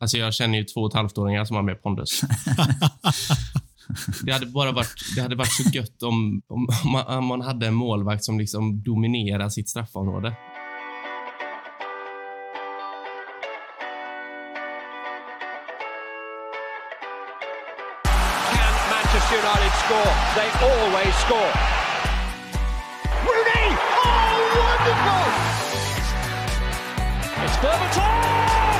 Alltså jag känner ju två och ett halvt-åringar som har mer pondus. det hade bara varit, det hade varit så gött om, om, om, man, om man hade en målvakt som liksom dominerar sitt straffområde. Can Manchester United score? They always score. Rooney! Oh, wonderful! It's Berbatov!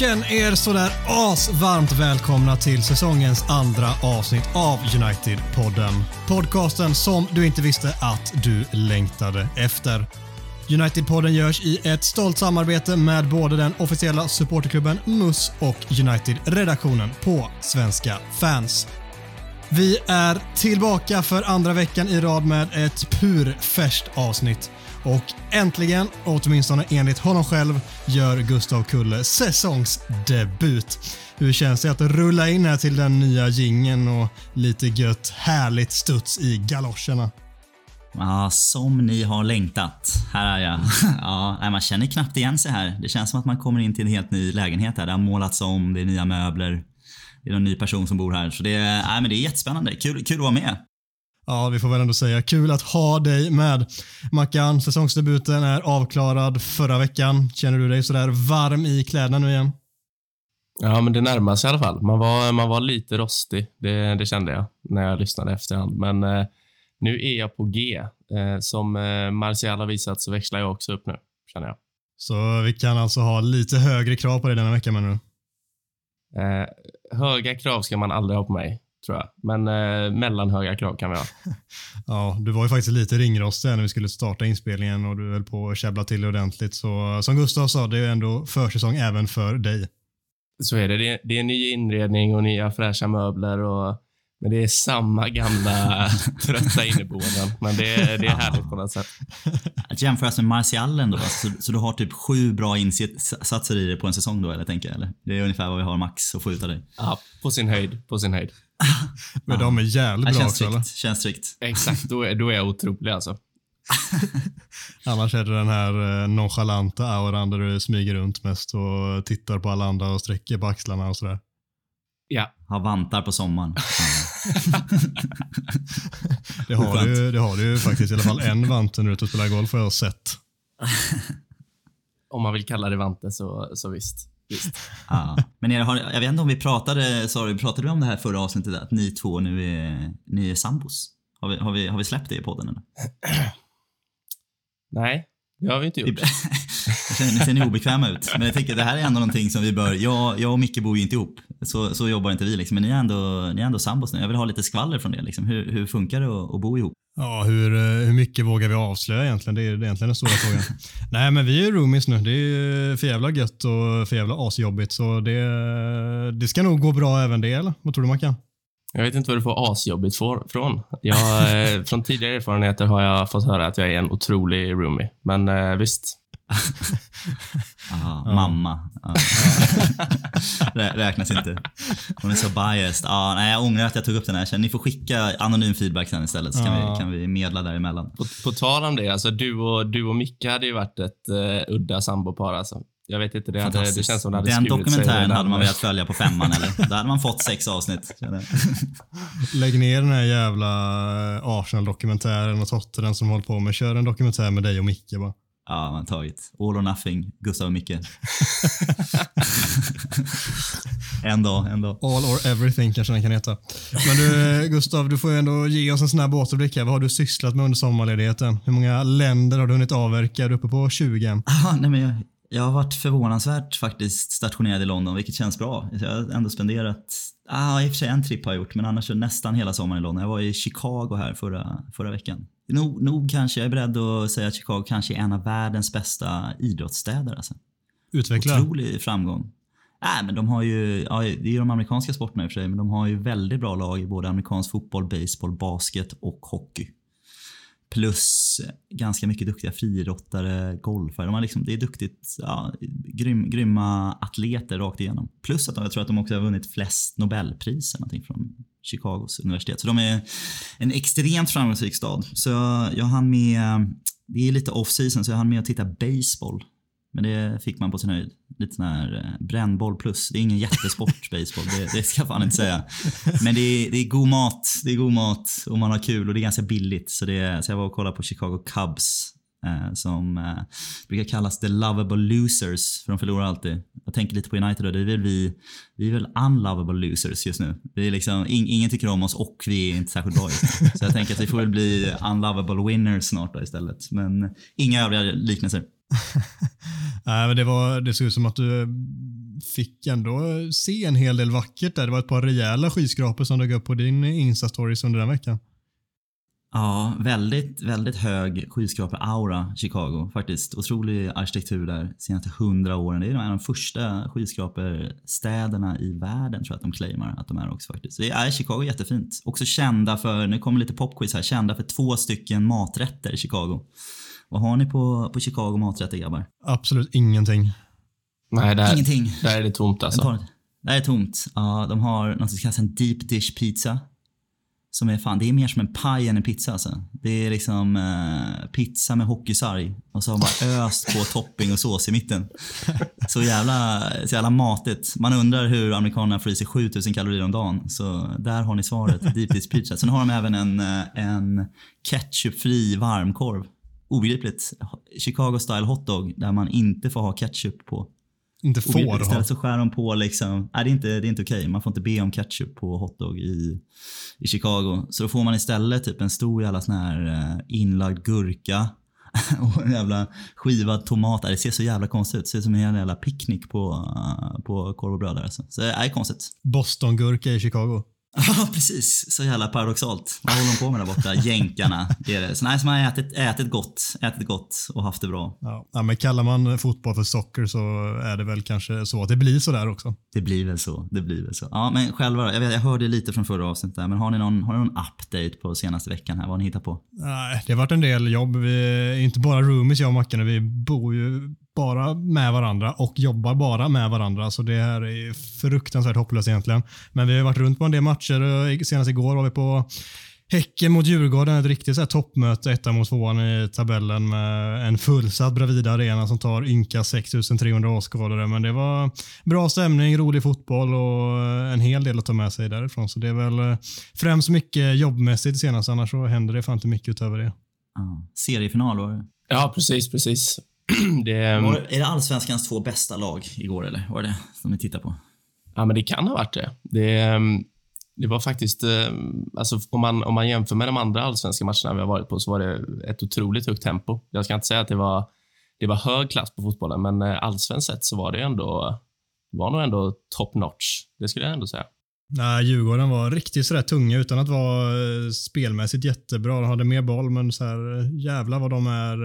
Känn er sådär asvarmt välkomna till säsongens andra avsnitt av United-podden. Podcasten som du inte visste att du längtade efter. United-podden görs i ett stolt samarbete med både den officiella supporterklubben MUS och United-redaktionen på Svenska fans. Vi är tillbaka för andra veckan i rad med ett purfärskt avsnitt. Och äntligen, åtminstone enligt honom själv, gör Gustav Kulle säsongsdebut. Hur känns det att rulla in här till den nya gingen och lite gött härligt studs i galoscherna? Ja, som ni har längtat. Här är jag. Ja, man känner knappt igen sig här. Det känns som att man kommer in till en helt ny lägenhet här. Det har målats om, det är nya möbler. Det är en ny person som bor här. Så det är, nej, men det är jättespännande. Kul, kul att vara med. Ja, vi får väl ändå säga kul att ha dig med. Mackan, säsongsdebuten är avklarad förra veckan. Känner du dig sådär varm i kläderna nu igen? Ja, men det närmar sig i alla fall. Man var, man var lite rostig, det, det kände jag när jag lyssnade efterhand. Men eh, nu är jag på G. Eh, som eh, Martial har visat så växlar jag också upp nu, känner jag. Så vi kan alltså ha lite högre krav på dig denna vecka menar du? Eh, höga krav ska man aldrig ha på mig, tror jag. Men eh, mellanhöga krav kan vi ha. Ja, du var ju faktiskt lite ringrostig när vi skulle starta inspelningen och du höll på att käbbla till ordentligt. Så som Gustav sa, det är ju ändå försäsong även för dig. Så är det. Det är, det är ny inredning och nya fräscha möbler. Och, men det är samma gamla trötta inneboenden. Men det, är- det är härligt på något sätt. Att jämföras med Martial ändå. Så, så du har typ sju bra insatser i dig på en säsong då, eller tänker jag? Eller? Det är ungefär vad vi har max att få ut av dig. Ja, på sin höjd. På sin höjd. Men de är jävligt bra känns också eller? tryggt. Känns tryggt. Exakt, då är, då är jag otrolig alltså. Annars är det den här eh, nonchalanta auran där du smyger runt mest och tittar på alla andra och sträcker på axlarna och sådär. Ja, Har vantar på sommaren. Det har, du, det har du ju faktiskt i alla fall en vant när du är ute och spelar golf har jag sett. om man vill kalla det vante så, så visst. Visst. Ja. Men er har, jag vet inte om vi pratade, sorry, pratade vi om det här förra avsnittet? Att ni två nu är, ni är sambos? Har vi, har, vi, har vi släppt det i podden eller? Nej, det har vi inte gjort. Jag ni ser ni obekväma ut. Men jag tänker det här är ändå någonting som vi bör, jag, jag och Micke bor ju inte ihop. Så, så jobbar inte vi liksom. Men ni är ändå, ni är ändå sambos nu. Jag vill ha lite skvaller från det liksom. Hur, hur funkar det att, att bo ihop? Ja, hur, eh, hur mycket vågar vi avslöja egentligen? Det är det är egentligen den stora frågan. Nej, men vi är ju roomies nu. Det är för jävla gött och för jävla asjobbigt. Så det, det ska nog gå bra även det, eller? Vad tror du Mackan? Jag vet inte vad du får asjobbigt från. Jag, eh, från tidigare erfarenheter har jag fått höra att jag är en otrolig roomie. Men eh, Aha, Mamma. Rä- Räknas inte. Hon är så biased. Ja, nej, jag ångrar att jag tog upp den här. Ni får skicka anonym feedback sen istället så kan, vi, kan vi medla däremellan. på, på tal om det, alltså du och, du och Micke hade ju varit ett eh, udda sambopar. Alltså. Jag vet inte, det, hade, det Fantastiskt. känns som det hade Den dokumentären hade man velat följa på femman eller? Då hade man fått sex avsnitt. Lägg ner den här jävla eh, Arsenal-dokumentären och Tottenham som håller på med. Kör en dokumentär med dig och Micke bara. Ja, man har tagit. All or nothing, Gustav och Micke. en dag, en dag. All or everything kanske den kan heta. Men du Gustav, du får ju ändå ge oss en snabb återblick här. Vad har du sysslat med under sommarledigheten? Hur många länder har du hunnit avverka? Är du uppe på 20? Ah, nej, men jag, jag har varit förvånansvärt faktiskt stationerad i London, vilket känns bra. Jag har ändå spenderat, ah, i och för sig en tripp har jag gjort, men annars så nästan hela sommaren i London. Jag var i Chicago här förra, förra veckan. Nog, nog kanske jag är beredd att säga att Chicago kanske är en av världens bästa idrottsstäder. Alltså. Utveckla. Otrolig framgång. Nej, men de har ju, ja, det är ju de amerikanska sporterna i och för sig, men de har ju väldigt bra lag i både amerikansk fotboll, baseball, basket och hockey. Plus ganska mycket duktiga friidrottare, golfare. De har liksom, det är duktigt, ja, grym, grymma atleter rakt igenom. Plus att de, jag tror att de också har vunnit flest Nobelpris från Chicagos universitet. Så de är en extremt framgångsrik stad. Så jag hann med, det är lite off season, så jag hann med att titta baseball men det fick man på sin höjd. Lite sån här eh, brännboll plus. Det är ingen jättesport, baseball. Det, det ska jag fan inte säga. Men det är, det är god mat. Det är god mat och man har kul och det är ganska billigt. Så, det, så jag var och kollade på Chicago Cubs. Eh, som eh, brukar kallas the lovable losers, för de förlorar alltid. Jag tänker lite på United då. Det är väl vi, vi är väl unlovable losers just nu. Vi är liksom, in, ingen tycker om oss och vi är inte särskilt bra just nu. Så jag tänker att vi får väl bli unlovable winners snart då istället. Men inga övriga liknelser. Nej, men det, var, det såg ut som att du eh, fick ändå se en hel del vackert där. Det var ett par rejäla skyskrapor som dök upp på din Insta-stories under den veckan. Ja, väldigt, väldigt hög skyskrapa-aura Chicago faktiskt. Otrolig arkitektur där senaste hundra åren. Det är en av de första skyskraperstäderna i världen tror jag att de claimar att de är också faktiskt. Det är Chicago jättefint. Också kända för, nu kommer lite popquiz här, kända för två stycken maträtter i Chicago. Vad har ni på, på Chicago maträtter grabbar? Absolut ingenting. Nej, där, Ingenting. där är det tomt alltså. Det är tomt. Ja, de har något som kallas en deep dish pizza. Som är fan, det är mer som en paj än en pizza alltså. Det är liksom eh, pizza med hockeysarg och så har man öst på topping och sås i mitten. Så jävla, så jävla matigt. Man undrar hur amerikanerna får i sig 7000 kalorier om dagen. Så där har ni svaret. Deep dish pizza. Sen har de även en, eh, en ketchupfri varmkorv obegripligt. Chicago style hotdog där man inte får ha ketchup på. Inte får ha? Istället så skär de på liksom, nej det är inte, inte okej. Okay. Man får inte be om ketchup på hotdog i, i Chicago. Så då får man istället typ en stor jävla sån här uh, inlagd gurka och en jävla skivad tomat. Det ser så jävla konstigt ut. Det ser ut som en jävla picknick på, uh, på korv och bröd alltså. Så det är konstigt. Bostongurka i Chicago. Ja, precis. Så jävla paradoxalt. Vad håller de på med där borta? Jänkarna. Det är det. Så nej, som har ätit, ätit gott, ätit gott och haft det bra. Ja, men kallar man fotboll för socker så är det väl kanske så att det blir så där också. Det blir väl så. Det blir väl så. Ja, men själva Jag, vet, jag hörde lite från förra avsnittet där, men har ni, någon, har ni någon update på senaste veckan här? Vad har ni hittat på? Nej, det har varit en del jobb. Vi inte bara roomies jag och Mackan. Vi bor ju bara med varandra och jobbar bara med varandra. Så det här är fruktansvärt hopplöst egentligen. Men vi har varit runt på en del matcher. Senast igår var vi på Häcken mot Djurgården, ett riktigt så här toppmöte, etta mot tvåan i tabellen med en fullsatt Bravida Arena som tar ynka 6300 åskådare. Men det var bra stämning, rolig fotboll och en hel del att ta med sig därifrån. Så det är väl främst mycket jobbmässigt senast, annars så händer det fan inte mycket utöver det. Ah, seriefinal var det? Ja, precis, precis. det, var, är det allsvenskans två bästa lag igår eller? Var det som ni tittade på? Ja, men det kan ha varit det. Det, det var faktiskt, alltså om man, om man jämför med de andra allsvenska matcherna vi har varit på så var det ett otroligt högt tempo. Jag ska inte säga att det var, det var hög klass på fotbollen, men allsvenskt sett så var det ändå, det var nog ändå top notch. Det skulle jag ändå säga. Nej, Djurgården var riktigt sådär tunga utan att vara eh, spelmässigt jättebra. De hade mer boll, men så här, eh, jävlar vad de är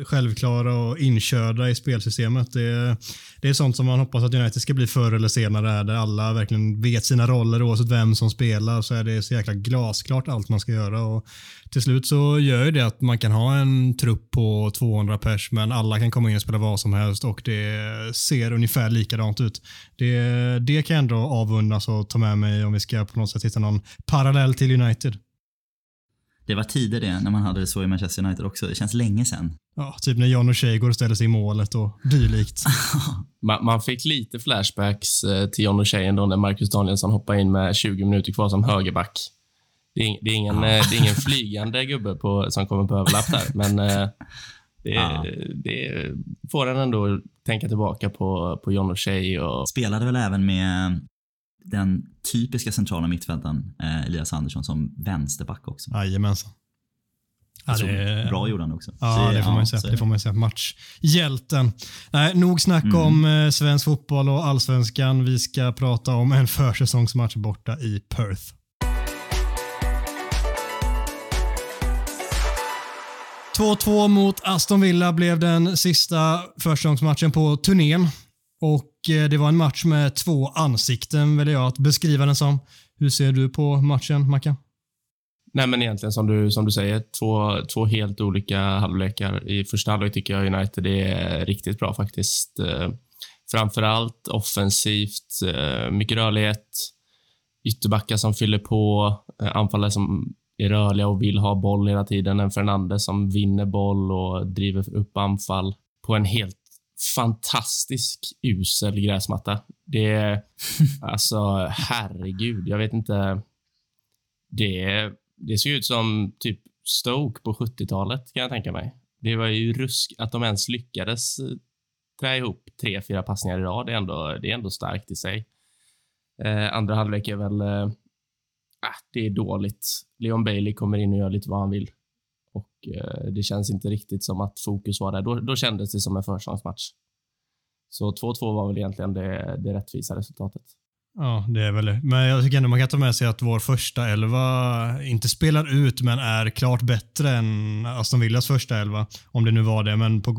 eh, självklara och inkörda i spelsystemet. Det, det är sånt som man hoppas att United ska bli förr eller senare, där alla verkligen vet sina roller oavsett vem som spelar. Så är det så jäkla glasklart allt man ska göra. Och till slut så gör ju det att man kan ha en trupp på 200 pers, men alla kan komma in och spela vad som helst och det ser ungefär likadant ut. Det, det kan jag ändå avundas och ta med mig om vi ska på något sätt hitta någon parallell till United. Det var tider det, när man hade det så i Manchester United också. Det känns länge sedan. Ja, typ när John O'Shea går och ställer sig i målet och dylikt. man, man, fick lite flashbacks eh, till John O'Shea ändå när Marcus Danielsson hoppade in med 20 minuter kvar som högerback. Det är, det är ingen, ja. det är ingen flygande gubbe på, som kommer på överlapp där, men eh, det, det får en ändå tänka tillbaka på, på John O'Shea. Och... Spelade väl även med den typiska centrala mittfältaren eh, Elias Andersson som vänsterback också. Jajamensan. Ja, det, bra gjorde han också. Ja, det får man ju säga. Det får man säga. Matchhjälten. Nej, nog snack mm. om eh, svensk fotboll och allsvenskan. Vi ska prata om en försäsongsmatch borta i Perth. ...2-2 mot Aston Villa blev den sista försäsongsmatchen på turnén. Och Eh, det var en match med två ansikten, väljer jag att beskriva den som. Hur ser du på matchen, Mackan? Nej, men egentligen som du, som du säger, två, två helt olika halvlekar. I första halvlek tycker jag United är riktigt bra faktiskt. Eh, framförallt offensivt, eh, mycket rörlighet, ytterbackar som fyller på, eh, anfallare som är rörliga och vill ha boll hela tiden. En Fernandes som vinner boll och driver upp anfall på en helt fantastisk usel gräsmatta. Det är alltså, herregud, jag vet inte. Det, det ser ut som typ Stoke på 70-talet kan jag tänka mig. Det var ju rusk att de ens lyckades trä ihop tre, fyra passningar i rad. Det är ändå, det är ändå starkt i sig. Eh, andra halvlek är väl... Eh, ah, det är dåligt. Leon Bailey kommer in och gör lite vad han vill. Och eh, Det känns inte riktigt som att fokus var där. Då, då kändes det som en försäsongsmatch. Så 2-2 var väl egentligen det, det rättvisa resultatet. Ja, det är väl det. Men jag tycker ändå man kan ta med sig att vår första elva inte spelar ut, men är klart bättre än Aston Villas första elva. Om det nu var det, men på,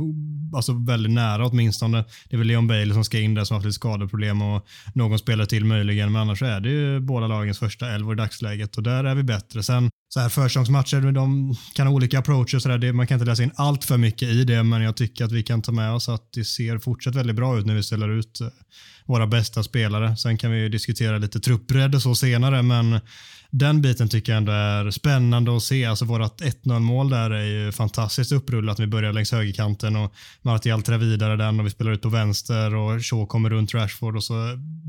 alltså väldigt nära åtminstone. Det är väl Leon Bailey som ska in där som har haft lite skadeproblem och någon spelar till möjligen, men annars är det ju båda lagens första elva i dagsläget och där är vi bättre. Sen så här försäsongsmatcher, de kan ha olika approacher. Så där. man kan inte läsa in allt för mycket i det, men jag tycker att vi kan ta med oss att det ser fortsatt väldigt bra ut när vi ställer ut eh, våra bästa spelare. Sen kan vi diskutera lite truppbredd och så senare, men den biten tycker jag ändå är spännande att se. Alltså vårt 1-0 mål där är ju fantastiskt upprullat. Vi börjar längs högerkanten och Martial trär vidare den och vi spelar ut på vänster och Shaw kommer runt Rashford och så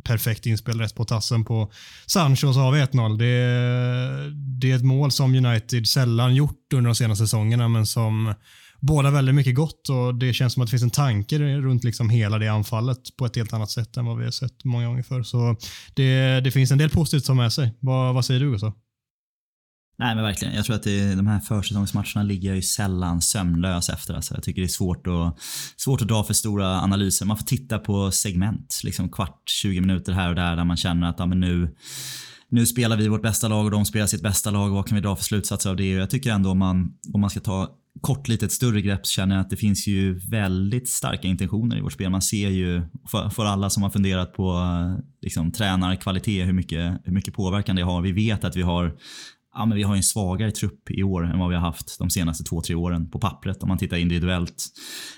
perfekt inspel rätt på tassen på Sancho och så har vi 1-0. Det, det är ett mål som United sällan gjort under de senaste säsongerna men som båda väldigt mycket gott och det känns som att det finns en tanke runt liksom hela det anfallet på ett helt annat sätt än vad vi har sett många gånger förr. Så det, det finns en del positivt som med sig. Vad, vad säger du Gustav? Nej men verkligen. Jag tror att det, de här försäsongsmatcherna ligger jag ju sällan sömnlös efter. Alltså, jag tycker det är svårt att, svårt att dra för stora analyser. Man får titta på segment, liksom kvart, 20 minuter här och där där man känner att ja, men nu nu spelar vi vårt bästa lag och de spelar sitt bästa lag. Vad kan vi dra för slutsatser av det? Jag tycker ändå om man, om man ska ta kort litet större grepp så känner jag att det finns ju väldigt starka intentioner i vårt spel. Man ser ju, för, för alla som har funderat på eh, liksom, tränarkvalitet, hur mycket, hur mycket påverkan det har. Vi vet att vi har ja, men vi har en svagare trupp i år än vad vi har haft de senaste två, tre åren på pappret om man tittar individuellt.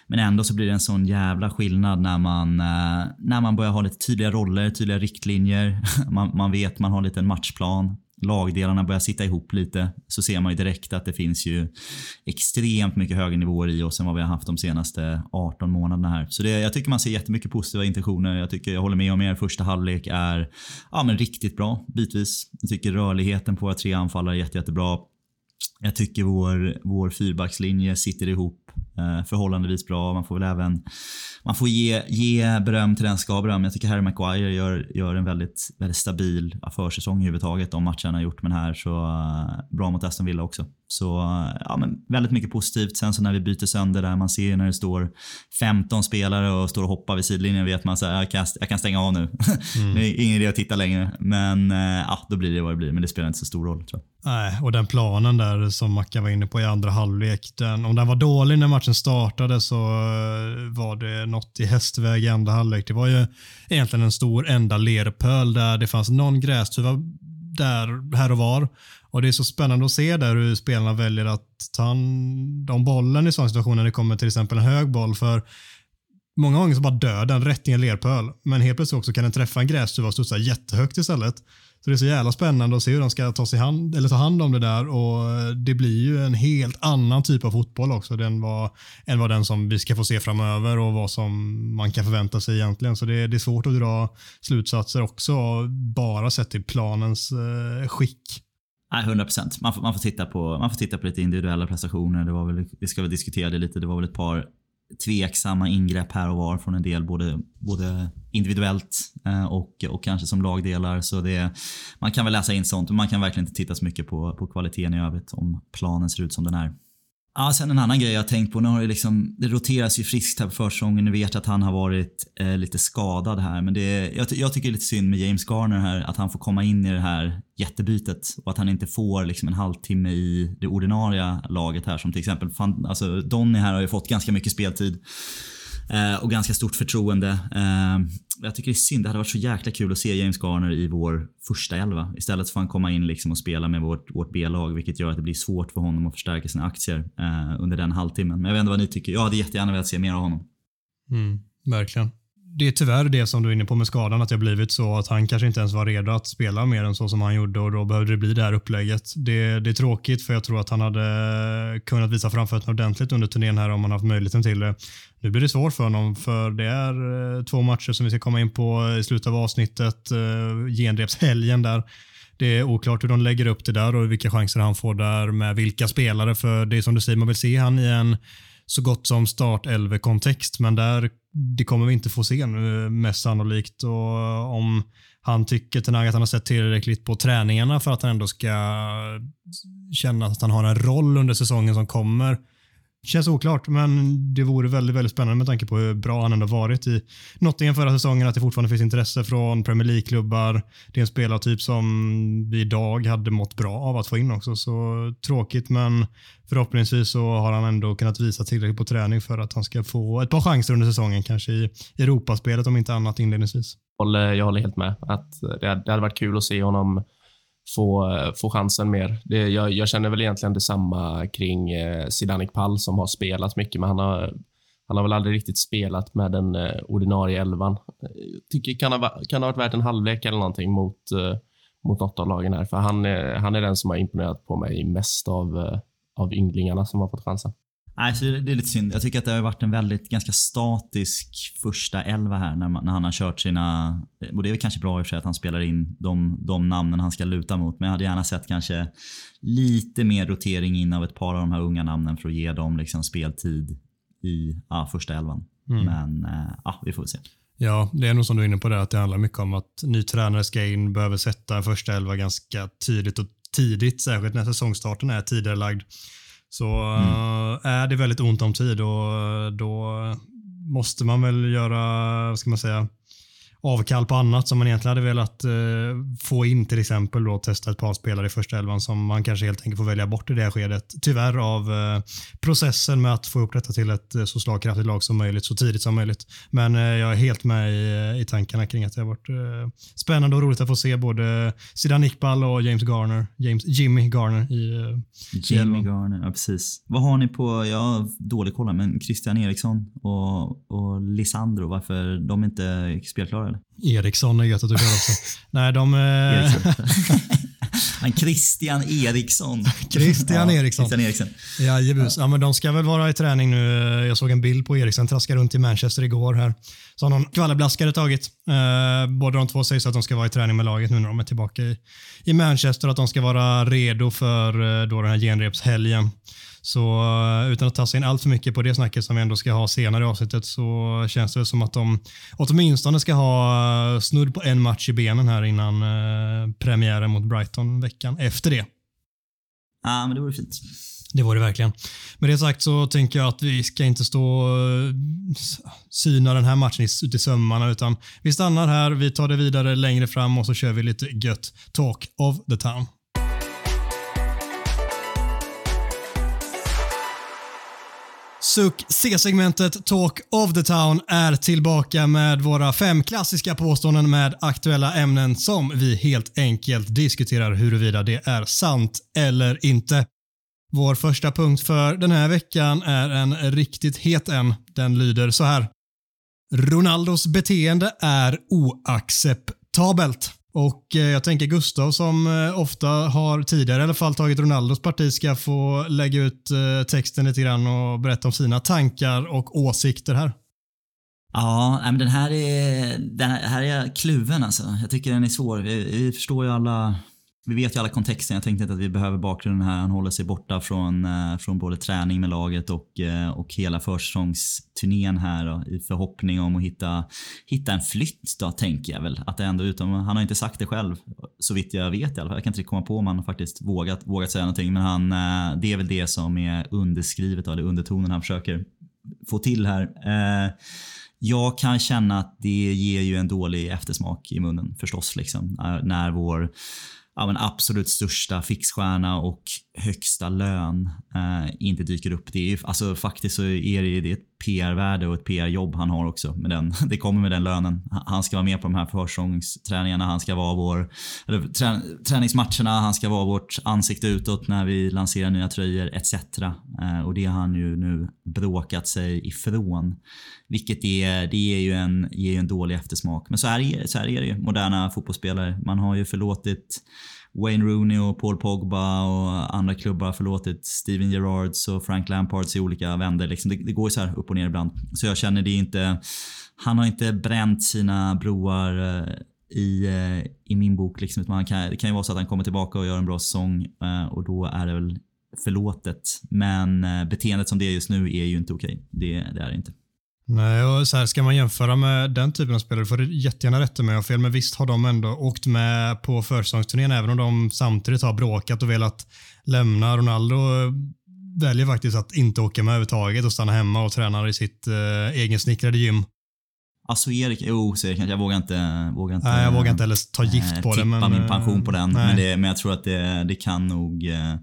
Men ändå så blir det en sån jävla skillnad när man, eh, när man börjar ha lite tydliga roller, tydliga riktlinjer. Man, man vet, man har lite en matchplan lagdelarna börjar sitta ihop lite så ser man ju direkt att det finns ju extremt mycket högre nivåer i oss än vad vi har haft de senaste 18 månaderna här. Så det, jag tycker man ser jättemycket positiva intentioner. Jag tycker jag håller med om er. Första halvlek är ja, men riktigt bra bitvis. Jag tycker rörligheten på våra tre anfallare är jätte, jättebra. Jag tycker vår, vår fyrbackslinje sitter ihop förhållandevis bra. Man får väl även man får ge, ge beröm till den ska beröm. Jag tycker Harry Maguire gör, gör en väldigt, väldigt stabil försäsong överhuvudtaget. De matcherna han har gjort med den här. Så uh, bra mot Aston Villa också. Så uh, ja, men väldigt mycket positivt. Sen så när vi byter sönder där, man ser när det står 15 spelare och står och hoppar vid sidlinjen vet man att jag, kan, jag kan stänga av nu. Mm. det är ingen idé att titta längre. Men ja, då blir det vad det blir. Men det spelar inte så stor roll tror jag. Nej, och den planen där som Mackan var inne på i andra halvlek, den, om den var dålig när matchen Liksom startade så eh, var det något i hästväg i andra halvlek. Det var ju egentligen en stor enda lerpöl där det fanns någon grästuva där här och var. Och Det är så spännande att se där hur spelarna väljer att ta hand om bollen i sådana situationer när det kommer till exempel en hög boll. För Många gånger så bara dör den rätt i en lerpöl, men helt plötsligt också kan den träffa en grästuva och studsa jättehögt istället. Så det är så jävla spännande att se hur de ska ta, sig hand, eller ta hand om det där och eh, det blir ju en helt annan typ av fotboll också än vad, än vad den som vi ska få se framöver och vad som man kan förvänta sig egentligen. Så det, det är svårt att dra slutsatser också bara sett till planens eh, skick. Nej, 100 procent. Man, får, man, får titta på, man får titta på lite individuella prestationer. Det var väl, vi ska väl diskutera det lite. Det var väl ett par tveksamma ingrepp här och var från en del både, både individuellt eh, och, och kanske som lagdelar. Så det, man kan väl läsa in sånt men man kan verkligen inte titta så mycket på, på kvaliteten i övrigt om planen ser ut som den är. Ja, sen en annan grej jag tänkt på. Nu har det, liksom, det roteras ju friskt här på försäsongen. Ni vet att han har varit eh, lite skadad här. Men det, jag, jag, tycker det är lite synd med James Garner här. Att han får komma in i det här jättebytet. Och att han inte får liksom, en halvtimme i det ordinarie laget här. Som till exempel, fan, alltså, Donny här har ju fått ganska mycket speltid. Eh, och ganska stort förtroende. Eh, jag tycker det är synd. Det hade varit så jäkla kul att se James Garner i vår första elva. Istället får han komma in liksom och spela med vårt, vårt B-lag vilket gör att det blir svårt för honom att förstärka sina aktier eh, under den halvtimmen. Men jag vet inte vad ni tycker. Jag hade jättegärna velat se mer av honom. Mm, verkligen det är tyvärr det som du är inne på med skadan, att det har blivit så att han kanske inte ens var redo att spela mer än så som han gjorde och då behövde det bli det här upplägget. Det, det är tråkigt för jag tror att han hade kunnat visa framfötterna ordentligt under turnén här om han haft möjligheten till det. Nu blir det svårt för honom för det är eh, två matcher som vi ska komma in på i slutet av avsnittet. Eh, genrepshelgen där. Det är oklart hur de lägger upp det där och vilka chanser han får där med vilka spelare. För det är som du säger, man vill se han i en så gott som start kontext men där det kommer vi inte få se nu mest sannolikt. Och om han tycker Tenag att han har sett tillräckligt på träningarna för att han ändå ska känna att han har en roll under säsongen som kommer Känns oklart, men det vore väldigt, väldigt spännande med tanke på hur bra han ändå varit i Nottingham förra säsongen, att det fortfarande finns intresse från Premier League-klubbar. Det är en spelartyp som vi idag hade mått bra av att få in också, så tråkigt, men förhoppningsvis så har han ändå kunnat visa tillräckligt på träning för att han ska få ett par chanser under säsongen, kanske i Europaspelet om inte annat inledningsvis. Jag håller helt med. att Det hade varit kul att se honom få, få chansen mer. Det, jag, jag, känner väl egentligen detsamma kring eh, Sidanik Pall som har spelat mycket, men han har, han har väl aldrig riktigt spelat med den eh, ordinarie elvan. Eh, tycker kan ha, kan ha varit värt en halvlek eller någonting mot, eh, mot något av lagen här, för han, eh, han är den som har imponerat på mig mest av, eh, av ynglingarna som har fått chansen. Nej, så det är lite synd. Jag tycker att det har varit en väldigt ganska statisk första elva här när, när han har kört sina... Och det är väl kanske bra i och för sig att han spelar in de, de namnen han ska luta mot. Men jag hade gärna sett kanske lite mer rotering in av ett par av de här unga namnen för att ge dem liksom speltid i ja, första elvan. Mm. Men äh, ja, vi får se. Ja, det är nog som du är inne på det att det handlar mycket om att ny tränare ska in, behöver sätta första elva ganska tydligt och tidigt, särskilt när säsongstarten är tidigare så mm. är det väldigt ont om tid och då måste man väl göra, vad ska man säga, avkall på annat som man egentligen hade velat eh, få in till exempel då testa ett par spelare i första elvan som man kanske helt enkelt får välja bort i det här skedet. Tyvärr av eh, processen med att få upp detta till ett eh, så slagkraftigt lag som möjligt så tidigt som möjligt. Men eh, jag är helt med i, i tankarna kring att det har varit eh, spännande och roligt att få se både Zidane Iqbal och James Garner, James, Jimmy Garner i eh, Jimmy i Garner, ja precis. Vad har ni på, jag har dålig koll men Christian Eriksson och, och Lisandro, varför de inte är spelklara? Eller? Eriksson är gött att du kallar också. Nej, de... Men Christian Eriksson. Christian ja, Eriksson. Christian Eriksson. Jajebus. Ja, men de ska väl vara i träning nu. Jag såg en bild på Eriksson traska runt i Manchester igår här. Så har någon kvallerblaskare tagit. Eh, båda de två säger att de ska vara i träning med laget nu när de är tillbaka i, i Manchester. Att de ska vara redo för eh, då den här genrepshelgen. Så eh, utan att ta sig in allt för mycket på det snacket som vi ändå ska ha senare i avsnittet så känns det som att de åtminstone ska ha eh, snudd på en match i benen här innan eh, premiären mot Brighton veckan efter det. Ja, men det vore fint. Det var det verkligen. Med det sagt så tänker jag att vi ska inte stå och syna den här matchen ut i sömmarna utan vi stannar här, vi tar det vidare längre fram och så kör vi lite gött talk of the town. Suck C-segmentet Talk of the Town är tillbaka med våra fem klassiska påståenden med aktuella ämnen som vi helt enkelt diskuterar huruvida det är sant eller inte. Vår första punkt för den här veckan är en riktigt het en. Den lyder så här. Ronaldos beteende är oacceptabelt. Och eh, jag tänker Gustav som eh, ofta har tidigare i alla fall tagit Ronaldos parti ska få lägga ut eh, texten lite grann och berätta om sina tankar och åsikter här. Ja, men den här är, den här är jag kluven alltså. Jag tycker den är svår. Vi, vi förstår ju alla vi vet ju alla kontexten. Jag tänkte inte att vi behöver bakgrunden här. Han håller sig borta från, eh, från både träning med laget och, eh, och hela försäsongsturnén här då, i förhoppning om att hitta, hitta en flytt då, tänker jag väl. Att det ändå utom, han har inte sagt det själv, så vitt jag vet i alla fall. Jag kan inte komma på om han faktiskt vågat, vågat säga någonting. Men han, eh, det är väl det som är underskrivet, då, eller undertonen han försöker få till här. Jag kan känna att det ger ju en dålig eftersmak i munnen förstås. Liksom, när vår ja, men absolut största fixstjärna och högsta lön eh, inte dyker upp. Det är, alltså, faktiskt så är det, det är ett PR-värde och ett PR-jobb han har också. Med den, det kommer med den lönen. Han ska vara med på de här försäsongsträningarna, han ska vara vår... Eller, trä, träningsmatcherna, han ska vara vårt ansikte utåt när vi lanserar nya tröjor etc. Eh, och det har han ju nu bråkat sig ifrån. Vilket är, det ger ju en, ger ju en dålig eftersmak. Men så här, så här är det ju, moderna fotbollsspelare. Man har ju förlåtit Wayne Rooney och Paul Pogba och andra klubbar har förlåtit Steven Gerrards och Frank Lampards i olika vändor. Liksom det, det, går ju så här upp och ner ibland. Så jag känner det inte... Han har inte bränt sina broar eh, i, eh, i min bok. Liksom. Man kan, det kan ju vara så att han kommer tillbaka och gör en bra säsong eh, och då är det väl förlåtet. Men beteendet som det är just nu är ju inte okej. Det, det är det inte. Nej, och så här, ska man jämföra med den typen av spelare får du jättegärna rätta mig om fel, men visst har de ändå åkt med på försäsongsturnén även om de samtidigt har bråkat och velat lämna. Ronaldo väljer faktiskt att inte åka med överhuvudtaget och stanna hemma och tränar i sitt eh, egensnickrade gym. Alltså Erik, jo så Erik, jag vågar inte, vågar inte Nej, jag vågar inte heller ta gift äh, på det. Men, min pension på den. Men, det, men jag tror att det, det kan nog, eh,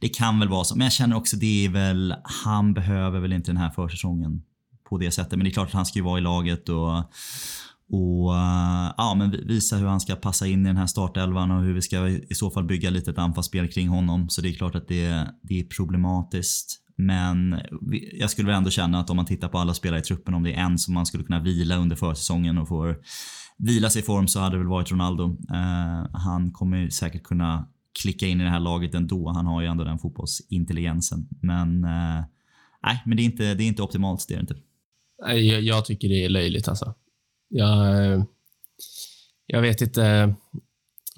det kan väl vara så. Men jag känner också det är väl, han behöver väl inte den här försäsongen på det sättet. Men det är klart att han ska ju vara i laget och, och eh, ja, men visa hur han ska passa in i den här startelvan och hur vi ska i så fall bygga lite ett anfallsspel kring honom. Så det är klart att det, det är problematiskt. Men jag skulle väl ändå känna att om man tittar på alla spelare i truppen, om det är en som man skulle kunna vila under försäsongen och får vila sig i form så hade det väl varit Ronaldo. Uh, han kommer säkert kunna klicka in i det här laget ändå. Han har ju ändå den fotbollsintelligensen. Men uh, nej, men det är inte, det är inte optimalt. Det är det inte. Jag, jag tycker det är löjligt alltså. Jag, eh, jag vet inte.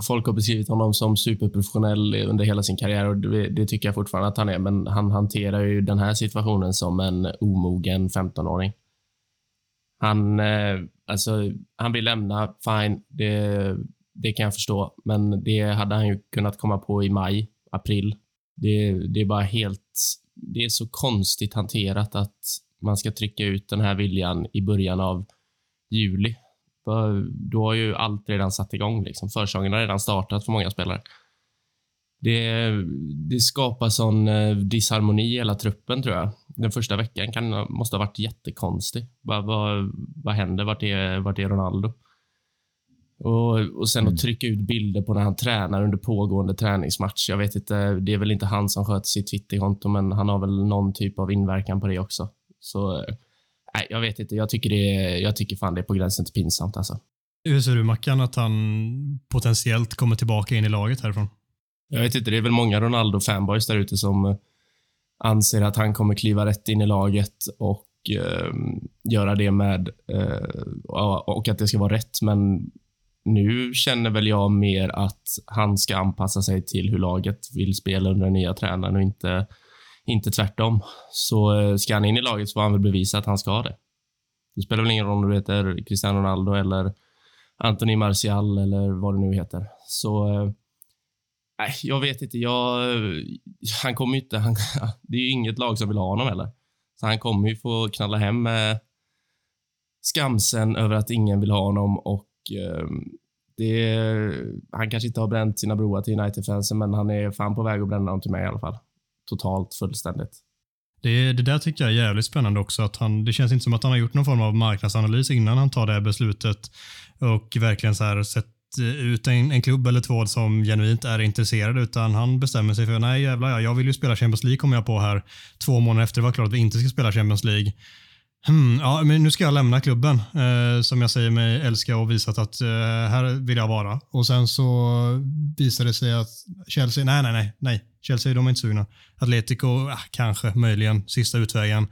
Folk har beskrivit honom som superprofessionell under hela sin karriär och det, det, tycker jag fortfarande att han är, men han hanterar ju den här situationen som en omogen 15-åring. Han, eh, alltså, han vill lämna, fine, det, det kan jag förstå, men det hade han ju kunnat komma på i maj, april. Det, det är bara helt, det är så konstigt hanterat att man ska trycka ut den här viljan i början av juli. Då har ju allt redan satt igång. Liksom. Försäsongen har redan startat för många spelare. Det, det skapar sån eh, disharmoni i hela truppen, tror jag. Den första veckan kan, måste ha varit jättekonstig. Vad, vad, vad händer? Vart är, vart är Ronaldo? Och, och sen mm. att trycka ut bilder på när han tränar under pågående träningsmatch. Jag vet inte, det är väl inte han som sköter sitt Twitterkonto, men han har väl någon typ av inverkan på det också. Så nej, jag vet inte. Jag tycker, det är, jag tycker fan det är på gränsen till pinsamt. Alltså. Hur ser du Mackan att han potentiellt kommer tillbaka in i laget härifrån? Jag vet inte. Det är väl många Ronaldo-fanboys där ute som anser att han kommer kliva rätt in i laget och eh, göra det med eh, och att det ska vara rätt. Men nu känner väl jag mer att han ska anpassa sig till hur laget vill spela under den nya tränaren och inte inte tvärtom. Så eh, ska han in i laget så får han väl bevisa att han ska det. Det spelar väl ingen roll om du heter Cristiano Ronaldo eller Anthony Martial eller vad det nu heter. Så eh, nej, jag vet inte. Jag, eh, han kommer inte... Han, det är ju inget lag som vill ha honom heller. Så han kommer ju få knalla hem med skamsen över att ingen vill ha honom och det, han kanske inte har bränt sina broar till United-fansen, men han är fan på väg att bränna dem till mig i alla fall totalt fullständigt. Det, det där tycker jag är jävligt spännande också. Att han, det känns inte som att han har gjort någon form av marknadsanalys innan han tar det här beslutet och verkligen så här sett eh, ut en, en klubb eller två som genuint är intresserad utan han bestämmer sig för nej jävlar jag vill ju spela Champions League kommer jag på här två månader efter det var klart att vi inte ska spela Champions League. Hmm, ja, men nu ska jag lämna klubben eh, som jag säger mig älska och visat att eh, här vill jag vara. Och sen så visar det sig att Chelsea, nej, nej, nej, nej. Chelsea, de är inte sugna. Atletico, eh, kanske, möjligen, sista utvägen.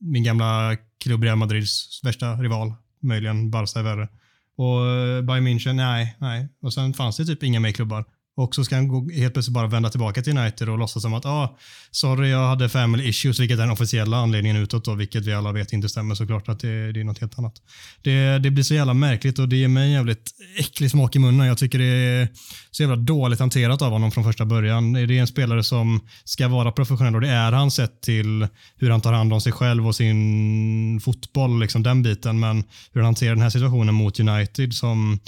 Min gamla klubb Real Madrids värsta rival, möjligen Barca är värre. Och eh, Bayern München, nej, nej. Och sen fanns det typ inga mer klubbar. Och så ska han gå, helt plötsligt bara vända tillbaka till United och låtsas som att ah, sorry, jag hade family issues, vilket är den officiella anledningen utåt, då, vilket vi alla vet inte stämmer såklart, att det, det är något helt annat. Det, det blir så jävla märkligt och det ger mig en jävligt äcklig smak i munnen. Jag tycker det är så jävla dåligt hanterat av honom från första början. Det är en spelare som ska vara professionell och det är han sett till hur han tar hand om sig själv och sin fotboll, liksom den biten, men hur han hanterar den här situationen mot United som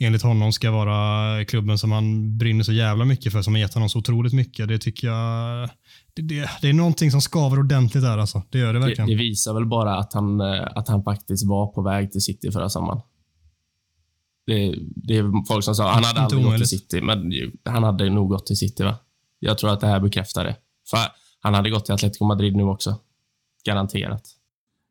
enligt honom ska vara klubben som han brinner så jävla mycket för, som har gett honom så otroligt mycket. Det tycker jag det, det är någonting som skaver ordentligt där alltså. Det gör det verkligen. Det, det visar väl bara att han, eh, att han faktiskt var på väg till City förra sommaren. Det, det är folk som sa han hade aldrig gått till City, men han hade nog gått till City. va? Jag tror att det här bekräftar det. För han hade gått till Atletico Madrid nu också. Garanterat.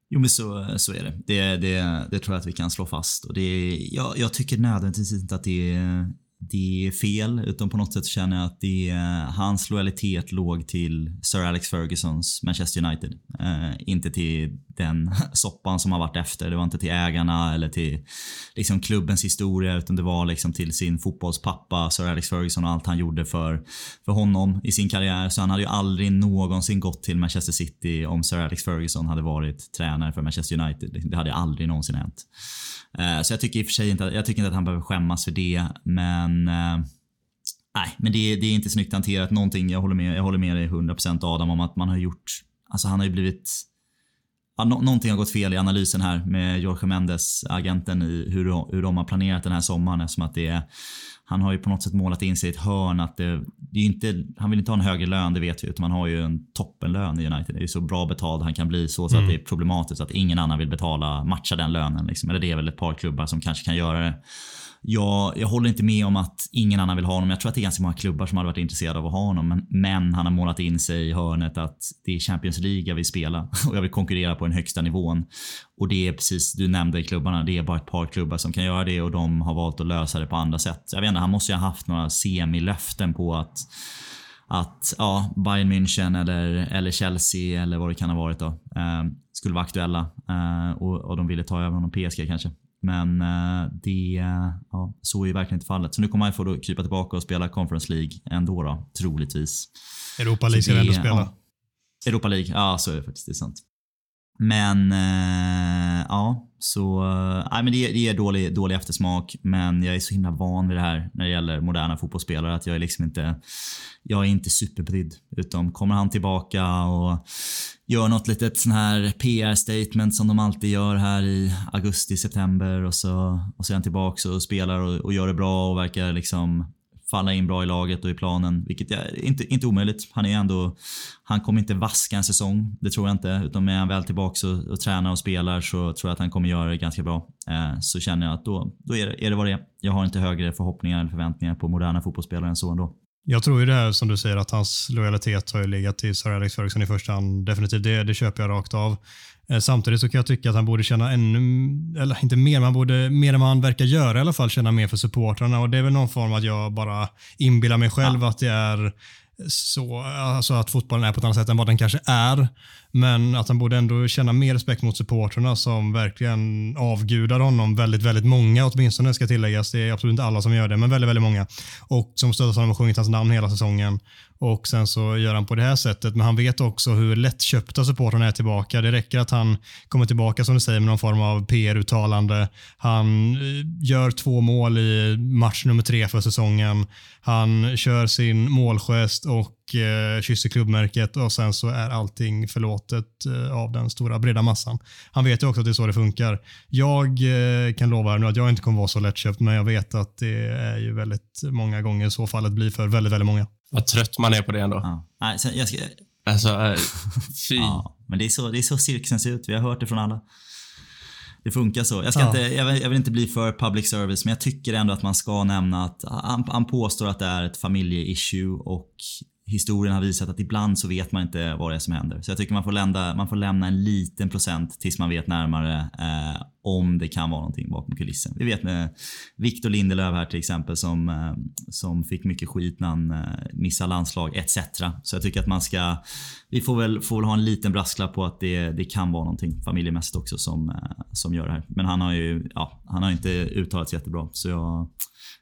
Jo, men så, så är det. Det, det. det tror jag att vi kan slå fast. Och det, jag, jag tycker nödvändigtvis inte att det är det är fel, utan på något sätt känner jag att det är, hans lojalitet låg till Sir Alex Fergusons Manchester United. Eh, inte till den soppan som har varit efter. Det var inte till ägarna eller till liksom klubbens historia utan det var liksom till sin fotbollspappa Sir Alex Ferguson och allt han gjorde för, för honom i sin karriär. Så han hade ju aldrig någonsin gått till Manchester City om Sir Alex Ferguson hade varit tränare för Manchester United. Det hade aldrig någonsin hänt. Eh, så jag tycker i och för sig inte, jag tycker inte att han behöver skämmas för det, men eh, Nej, men det, det är inte snyggt hanterat. Någonting, jag håller med, jag håller med dig 100% Adam om att man har gjort, alltså han har ju blivit Ja, no någonting har gått fel i analysen här med Jorge Mendes, agenten, i hur, hur de har planerat den här sommaren. Eftersom att det är, han har ju på något sätt målat in sig i ett hörn att det, det är inte, han vill inte ha en högre lön, det vet vi. Utan man har ju en toppenlön i United. Det är så bra betald han kan bli så, så mm. att det är problematiskt att ingen annan vill betala, matcha den lönen. Liksom. Eller det är väl ett par klubbar som kanske kan göra det. Jag, jag håller inte med om att ingen annan vill ha honom. Jag tror att det är ganska många klubbar som hade varit intresserade av att ha honom. Men, men han har målat in sig i hörnet att det är Champions League jag vill spela och jag vill konkurrera på den högsta nivån. Och det är precis, du nämnde klubbarna, det är bara ett par klubbar som kan göra det och de har valt att lösa det på andra sätt. Jag vet inte, han måste ju ha haft några semilöften på att att ja, Bayern München eller, eller Chelsea eller vad det kan ha varit då, eh, skulle vara aktuella eh, och, och de ville ta över honom, PSG kanske. Men eh, det, ja, så är ju verkligen inte fallet. Så nu kommer han få då krypa tillbaka och spela Conference League ändå då, troligtvis. Europa League ska ändå spela. Ja, Europa League, ja så är det faktiskt. Det är sant. Men eh, ja, så eh, men det, det är dålig, dålig eftersmak. Men jag är så himla van vid det här när det gäller moderna fotbollsspelare att jag är liksom inte, jag är inte superbrydd. Utan kommer han tillbaka och gör något litet sån här PR-statement som de alltid gör här i augusti, september och så, och så är han tillbaka och spelar och, och gör det bra och verkar liksom falla in bra i laget och i planen, vilket är inte, inte omöjligt. Han är ändå, han kommer inte vaska en säsong, det tror jag inte. Utan är han väl tillbaka och, och tränar och spelar så tror jag att han kommer göra det ganska bra. Eh, så känner jag att då, då är, det, är det vad det är. Jag har inte högre förhoppningar eller förväntningar på moderna fotbollsspelare än så ändå. Jag tror ju det här som du säger att hans lojalitet har ju legat till Sir Alex Ferguson i första hand. Definitivt, det, det köper jag rakt av. Eh, samtidigt så kan jag tycka att han borde känna ännu, eller inte mer, men borde mer än vad han verkar göra i alla fall, känna mer för supportrarna. Och det är väl någon form att jag bara inbillar mig själv ja. att det är så, alltså att fotbollen är på ett annat sätt än vad den kanske är. Men att han borde ändå känna mer respekt mot supportrarna som verkligen avgudar honom. Väldigt, väldigt många åtminstone ska tilläggas. Det är absolut inte alla som gör det, men väldigt, väldigt många. Och som stöttat honom och sjungit hans namn hela säsongen. Och sen så gör han på det här sättet. Men han vet också hur lättköpta supportrarna är tillbaka. Det räcker att han kommer tillbaka som du säger med någon form av PR-uttalande. Han eh, gör två mål i match nummer tre för säsongen. Han kör sin målgest och eh, kysser klubbmärket och sen så är allting förlåtet eh, av den stora breda massan. Han vet ju också att det är så det funkar. Jag eh, kan lova nu att jag inte kommer vara så lättköpt, men jag vet att det är ju väldigt många gånger så fallet blir för väldigt, väldigt många. Vad trött man är på det ändå. Ja. Nej, sen, jag ska... Alltså, äh, fy. Ja, men det är, så, det är så cirkusen ser ut. Vi har hört det från alla. Det funkar så. Jag, ska ja. inte, jag vill, jag, vill, inte bli för public service, men jag tycker ändå att man ska nämna att han, han påstår att det är ett familjeissue och historien har visat att ibland så vet man inte vad det är som händer. Så jag tycker man får, lända, man får lämna en liten procent tills man vet närmare eh, om det kan vara någonting bakom kulissen. Vi vet med Victor Lindelöf här till exempel som, eh, som fick mycket skit när han eh, missade landslag etc. Så jag tycker att man ska, vi får väl, får väl ha en liten brasklapp på att det, det kan vara någonting familjemässigt också som, eh, som gör det här. Men han har ju, ja, han har inte uttalat sig jättebra så jag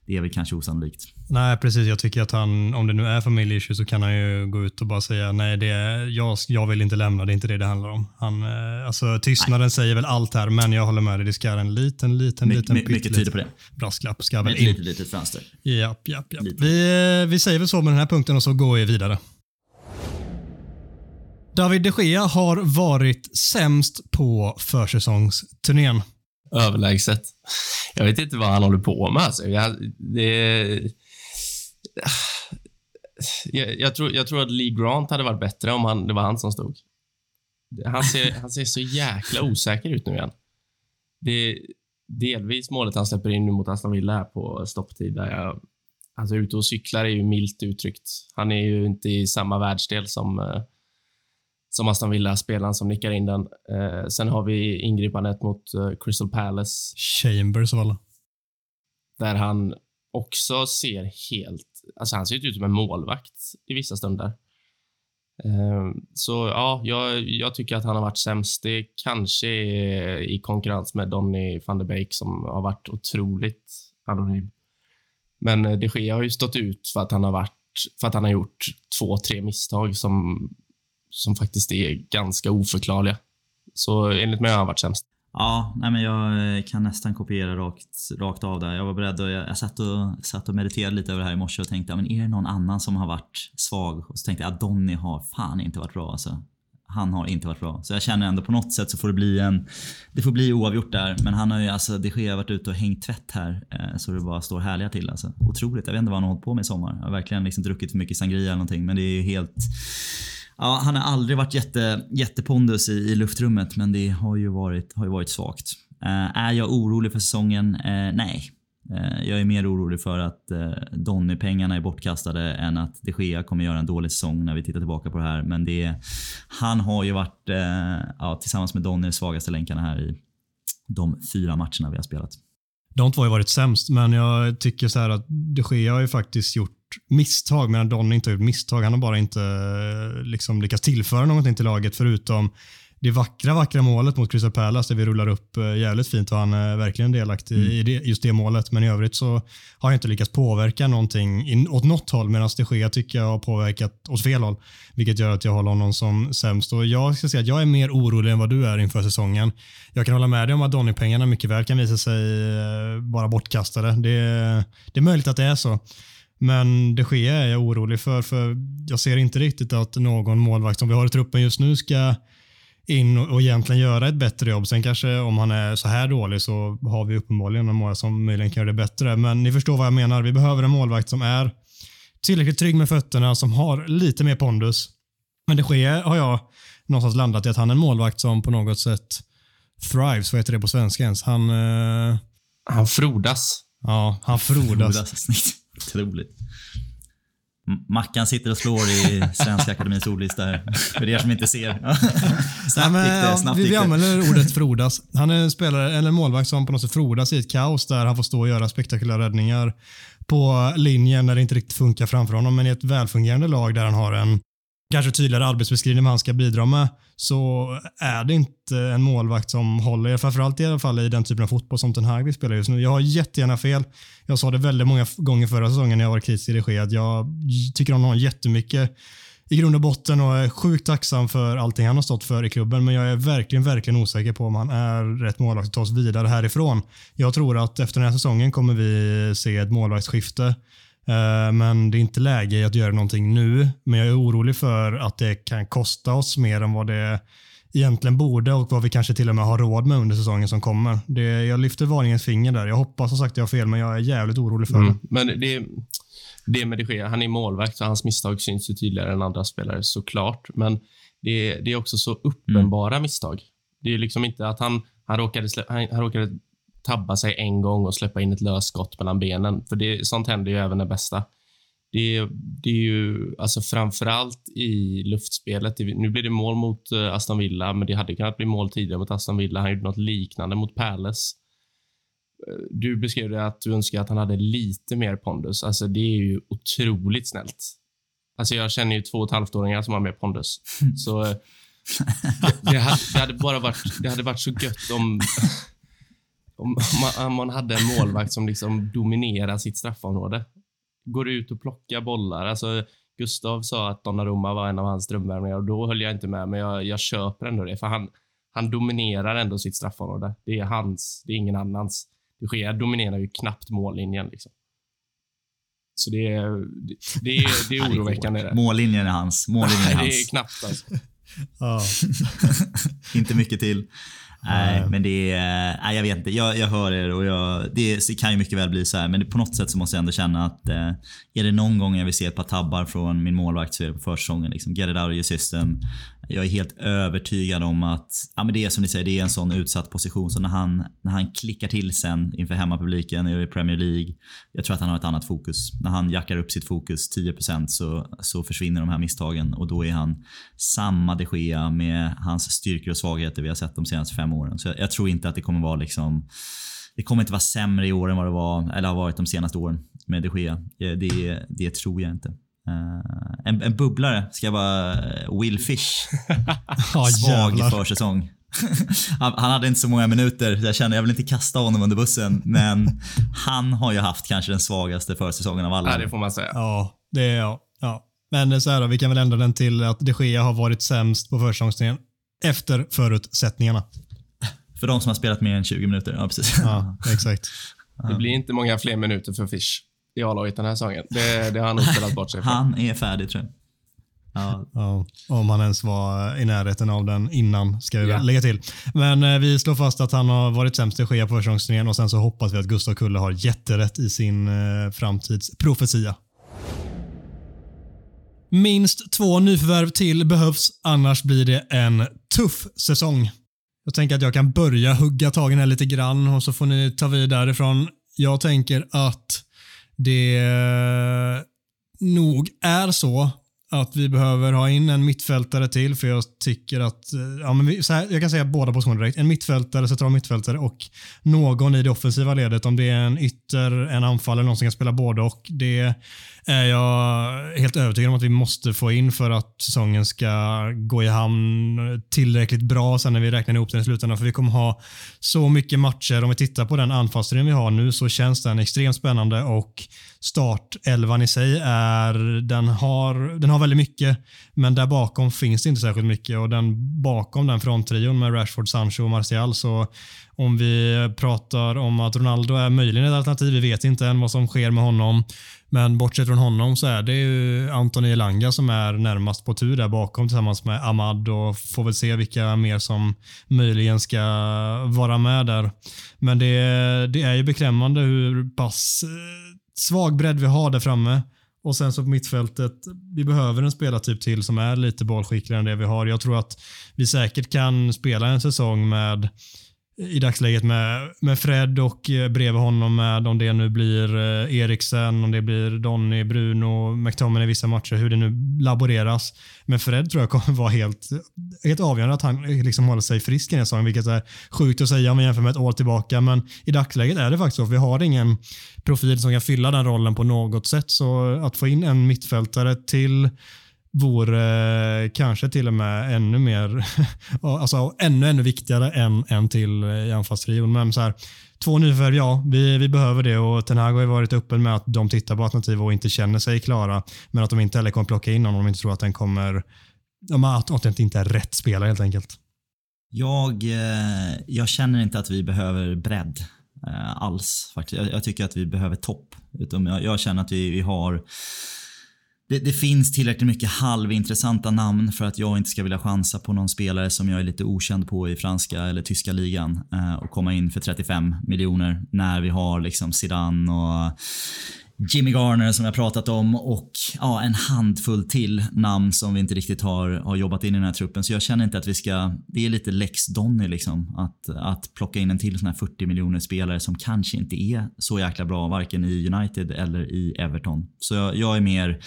det är väl kanske osannolikt. Nej, precis. Jag tycker att han, om det nu är familjeissue så kan han ju gå ut och bara säga nej, det är, jag, jag vill inte lämna, det är inte det det handlar om. Han, eh, alltså, tystnaden nej. säger väl allt här, men jag håller med dig, det ska en liten, liten, My, liten, my, Mycket tyder på det. Brasklapp ska väl in. Litet, litet fönster. Japp, japp, japp. Vi, vi säger väl så med den här punkten och så går vi vidare. David de Gea har varit sämst på försäsongsturnén. Överlägset. Jag vet inte vad han håller på med. Alltså. Jag, det, jag, jag, tror, jag tror att Lee Grant hade varit bättre om han, det var han som stod. Han ser, han ser så jäkla osäker ut nu igen. Det är delvis målet han släpper in nu mot Aston Villa här på stopptid. Där jag, alltså ute och cyklar är ju milt uttryckt. Han är ju inte i samma världsdel som, eh, som Aston Villa-spelaren som nickar in den. Eh, sen har vi ingripandet mot eh, Crystal Palace. Chambers av alla. Där han också ser helt... Alltså han ser ut som en målvakt i vissa stunder. Ehm, så ja, jag, jag, tycker att han har varit sämst. Det kanske är i konkurrens med Donny van de Beek som har varit otroligt anonym. Men eh, de Gea har ju stått ut för att han har varit för att han har gjort två, tre misstag som, som faktiskt är ganska oförklarliga. Så enligt mig har han varit sämst. Ja, nej men jag eh, kan nästan kopiera rakt, rakt av där. Jag var beredd och jag, jag satt, och, satt och mediterade lite över det här i morse och tänkte, men är det någon annan som har varit svag? Och så tänkte jag att Donny har fan inte varit bra alltså. Han har inte varit bra. Så jag känner ändå på något sätt så får det bli en... Det får bli oavgjort där. Men han har ju alltså, det sker varit ute och hängt tvätt här. Eh, så det bara står härliga till alltså. Otroligt. Jag vet inte vad han har hållit på med i sommar. Jag har verkligen liksom druckit för mycket sangria eller någonting. Men det är ju helt Ja, han har aldrig varit jätte, jättepondus i, i luftrummet, men det har ju varit, har ju varit svagt. Uh, är jag orolig för säsongen? Uh, nej. Uh, jag är mer orolig för att uh, Donny-pengarna är bortkastade än att de Gea kommer göra en dålig säsong när vi tittar tillbaka på det här. Men det, han har ju varit, ja, tillsammans med Donny, svagaste länkarna här i de fyra matcherna vi har spelat. De två har varit sämst, men jag tycker så att de Gea har ju faktiskt gjort misstag, medan Don inte har gjort misstag. Han har bara inte liksom lyckats tillföra någonting till laget förutom det vackra, vackra målet mot Crystal Palace där vi rullar upp eh, jävligt fint och han är verkligen delaktig mm. i det, just det målet. Men i övrigt så har jag inte lyckats påverka någonting in, åt något håll medan det sker tycker jag har påverkat åt fel håll. Vilket gör att jag håller honom som sämst. Och jag ska säga att jag är mer orolig än vad du är inför säsongen. Jag kan hålla med dig om att Donny-pengarna mycket väl kan visa sig eh, vara bortkastade. Det, det är möjligt att det är så. Men det sker är jag orolig för, för jag ser inte riktigt att någon målvakt som vi har i truppen just nu ska in och, egentligen göra ett bättre jobb. Sen kanske om han är så här dålig så har vi uppenbarligen några som möjligen kan göra det bättre. Men ni förstår vad jag menar. Vi behöver en målvakt som är tillräckligt trygg med fötterna, som har lite mer pondus. Men det sker har jag någonstans landat i att han är en målvakt som på något sätt thrives. Vad heter det på svenska ens? Han... Uh... Han frodas. Ja, han frodas. frodas Otroligt. Mackan sitter och slår i Svenska Akademins ordlista här. För er som inte ser. snabbt Nej, men, det, snabbt vi, vi använder ordet frodas. Han är en spelare, eller målvakt som på något sätt frodas i ett kaos där han får stå och göra spektakulära räddningar på linjen när det inte riktigt funkar framför honom. Men i ett välfungerande lag där han har en kanske tydligare arbetsbeskrivning vad han ska bidra med så är det inte en målvakt som håller, framförallt i alla fall i den typen av fotboll som Ten Hag vill spela just nu. Jag har jättegärna fel. Jag sa det väldigt många gånger förra säsongen när jag var kritisk till Regi att jag tycker han har jättemycket i grund och botten och är sjukt tacksam för allting han har stått för i klubben. Men jag är verkligen, verkligen osäker på om han är rätt målvakt att ta oss vidare härifrån. Jag tror att efter den här säsongen kommer vi se ett målvaktsskifte men det är inte läge att göra någonting nu. Men jag är orolig för att det kan kosta oss mer än vad det egentligen borde och vad vi kanske till och med har råd med under säsongen som kommer. Det, jag lyfter varningens finger där. Jag hoppas som sagt att jag har fel, men jag är jävligt orolig för mm. det. Men det, det med det han är målvakt och hans misstag syns ju tydligare än andra spelare såklart. Men det, det är också så uppenbara mm. misstag. Det är liksom inte att han, han, råkade, han, han råkade tabba sig en gång och släppa in ett löst skott mellan benen. För det, sånt händer ju även det bästa. Det, det är ju alltså framförallt i luftspelet. Nu blir det mål mot uh, Aston Villa, men det hade kunnat bli mål tidigare mot Aston Villa. Han gjorde något liknande mot Palace. Uh, du beskrev det att du önskar att han hade lite mer pondus. Alltså, det är ju otroligt snällt. Alltså, jag känner ju två och ett halvt-åringar som har mer pondus. Så det, det, hade, det, hade, bara varit, det hade varit så gött om om man, om man hade en målvakt som liksom dominerar sitt straffområde. Går ut och plockar bollar. Alltså, Gustav sa att Donnarumma var en av hans drömvärvningar och då höll jag inte med, men jag, jag köper ändå det. För han, han dominerar ändå sitt straffområde. Det är hans, det är ingen annans. De Gea dominerar ju knappt mållinjen. Liksom. Så det är, det, det är, det är oroväckande. Mållinjen är hans. Mållinjen är hans. det är knappt alltså. Inte mycket till. Nej, men det är... Nej, jag vet inte. Jag, jag hör er och jag, det, det kan ju mycket väl bli så här. Men på något sätt så måste jag ändå känna att eh, är det någon gång jag vill se ett par tabbar från min målvakt så är det på försäsongen. Liksom, get it out of your system. Jag är helt övertygad om att ja, men det är som ni säger, det är en sån utsatt position. Så när han, när han klickar till sen inför hemmapubliken i Premier League. Jag tror att han har ett annat fokus. När han jackar upp sitt fokus 10% så, så försvinner de här misstagen och då är han samma de Gea med hans styrkor och svagheter vi har sett de senaste fem åren. Så jag, jag tror inte att det kommer vara liksom det kommer inte vara sämre i år än vad det var, eller har varit de senaste åren med de Gea. Det, det tror jag inte. Uh, en, en bubblare ska vara Will Fish. Ja, Svag försäsong. han, han hade inte så många minuter, jag kände jag vill inte kasta honom under bussen. Men han har ju haft kanske den svagaste försäsongen av alla. Ja, det får man säga. Ja, det är jag. Ja. Men så här då, vi kan väl ändra den till att de Gea har varit sämst på försäsongsturnén efter förutsättningarna. För de som har spelat mer än 20 minuter. Ja, precis. Ja, exakt. Det blir inte många fler minuter för Fish i A-laget den här säsongen. Det, det har han nog spelat bort sig för. Han är färdig tror jag. Ja, Ja, om han ens var i närheten av den innan, ska vi Ja. lägga till. Men eh, vi slår fast att han har varit sämst i Gea på försäsongsturnén och sen så hoppas vi att Gustav Kulle har jätterätt i sin eh, framtidsprofetia. Minst två nyförvärv till behövs, annars blir det en tuff säsong. Jag tänker att jag kan börja hugga tagen här lite grann och så får ni ta vid därifrån. Jag tänker att det eh, nog är så att vi behöver ha in en mittfältare till för jag tycker att, eh, ja men vi, så här, jag kan säga båda positioner direkt. En mittfältare, central mittfältare och någon i det offensiva ledet. Om det är en ytter, en anfallare, någon som kan spela både och. Det Eh, är jag helt övertygad om att vi måste få in för att säsongen ska gå i hamn tillräckligt bra sen när vi räknar ihop den i slutändan. För vi kommer ha så mycket matcher. Om vi tittar på den anfallsserien vi har nu så känns den extremt spännande och startelvan i sig är, den har, den har väldigt mycket, men där bakom finns det inte särskilt mycket och den bakom den fronttrion med Rashford, Sancho och Martial så om vi pratar om att Ronaldo är möjligen ett alternativ, vi vet inte än vad som sker med honom. Men bortsett från honom så är det ju Anthony Elanga som är närmast på tur där bakom tillsammans med Ahmad och får väl se vilka mer som möjligen ska vara med där. Men det, det är ju beklämmande hur pass eh, svag bredd vi har där framme. Och sen så på mittfältet, vi behöver en spelartyp till som är lite bollskickligare än det vi har. Jag tror att vi säkert kan spela en säsong med i dagsläget med, med Fred och eh, bredvid honom med om det nu blir eh, Eriksen, om det blir Donny, Bruno, McTominay i vissa matcher, hur det nu laboreras. Men Fred tror jag kommer vara helt, helt avgörande att han liksom håller sig frisk i den här säsongen, vilket är sjukt att säga om vi jämför med ett år tillbaka. Men i dagsläget är det faktiskt så. för Vi har ingen profil som kan fylla den rollen på något sätt. Så att få in en mittfältare till vore eh, kanske till och med ännu mer, alltså ännu, ännu viktigare än en till eh, i anfallstrion. Men så här, två nyförvärv, ja, vi, vi behöver det och Ten Hag har ju varit öppen med att de tittar på alternativ och inte känner sig klara. Men att de inte heller kommer plocka in någon om de inte tror att den kommer, att, det inte är rätt spelare helt enkelt. Jag, eh, jag känner inte att vi behöver bredd alls. Faktiskt. Jag, jag tycker att vi behöver topp. Utom jag, jag känner att vi, vi har det, det finns tillräckligt mycket halvintressanta namn för att jag inte ska vilja chansa på någon spelare som jag är lite okänd på i franska eller tyska ligan eh, och komma in för 35 miljoner när vi har liksom Zidane och Jimmy Garner som jag pratat om och ja, en handfull till namn som vi inte riktigt har, har jobbat in i den här truppen. Så jag känner inte att vi ska, det är lite lex Donny liksom. Att, att plocka in en till sån här 40 miljoner spelare som kanske inte är så jäkla bra varken i United eller i Everton. Så jag, jag är mer,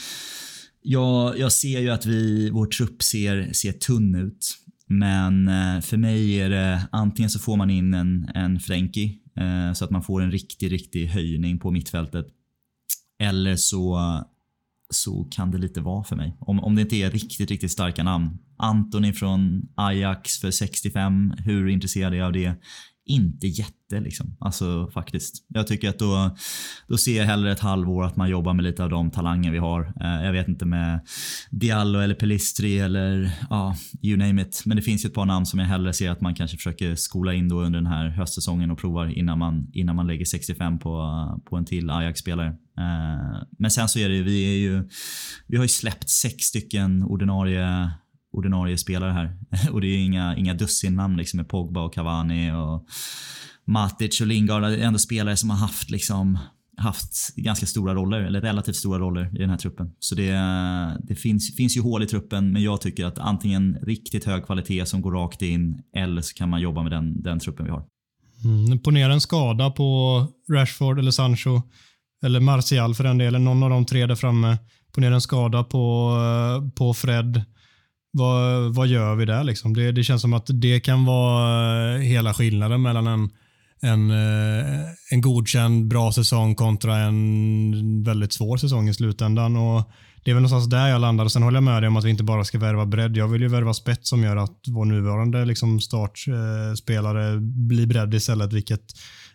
jag, jag ser ju att vi, vår trupp ser, ser tunn ut. Men eh, för mig är det antingen så får man in en, en Frenkie eh, så att man får en riktig, riktig höjning på mittfältet. Eller så, så kan det lite vara för mig. Om, om det inte är riktigt, riktigt starka namn. Antoni från Ajax för 65. Hur intresserad är jag av det? Inte jätte liksom. Alltså faktiskt. Jag tycker att då, då ser jag hellre ett halvår att man jobbar med lite av de talanger vi har. Eh, jag vet inte med Diallo eller Pelistri eller ja, you name it. Men det finns ju ett par namn som jag hellre ser att man kanske försöker skola in då under den här höstsäsongen och provar innan man, innan man lägger 65 på, på en till Ajax-spelare. Eh, men sen så är det ju, vi är ju, vi har ju släppt sex stycken ordinarie ordinarie spelare här. och det är inga, inga dussinnamn liksom med Pogba och Cavani och Matic och Lingard. Det är ändå spelare som har haft liksom haft ganska stora roller, eller relativt stora roller i den här truppen. Så det, det finns, finns ju hål i truppen, men jag tycker att antingen riktigt hög kvalitet som går rakt in, eller så kan man jobba med den, den truppen vi har. Mm, ponera en skada på Rashford eller Sancho, eller Martial för den delen, någon av de tre där framme. Ponera en skada på, på Fred. Vad, vad gör vi där? Liksom? Det, det känns som att det kan vara eh, hela skillnaden mellan en en, eh, en godkänd bra säsong kontra en väldigt svår säsong i slutändan. Och det är väl någonstans där jag landar. Och sen håller jag med dig om att vi inte bara ska värva bredd. Jag vill ju värva spets som gör att vår nuvarande liksom startspelare blir bredd istället, vilket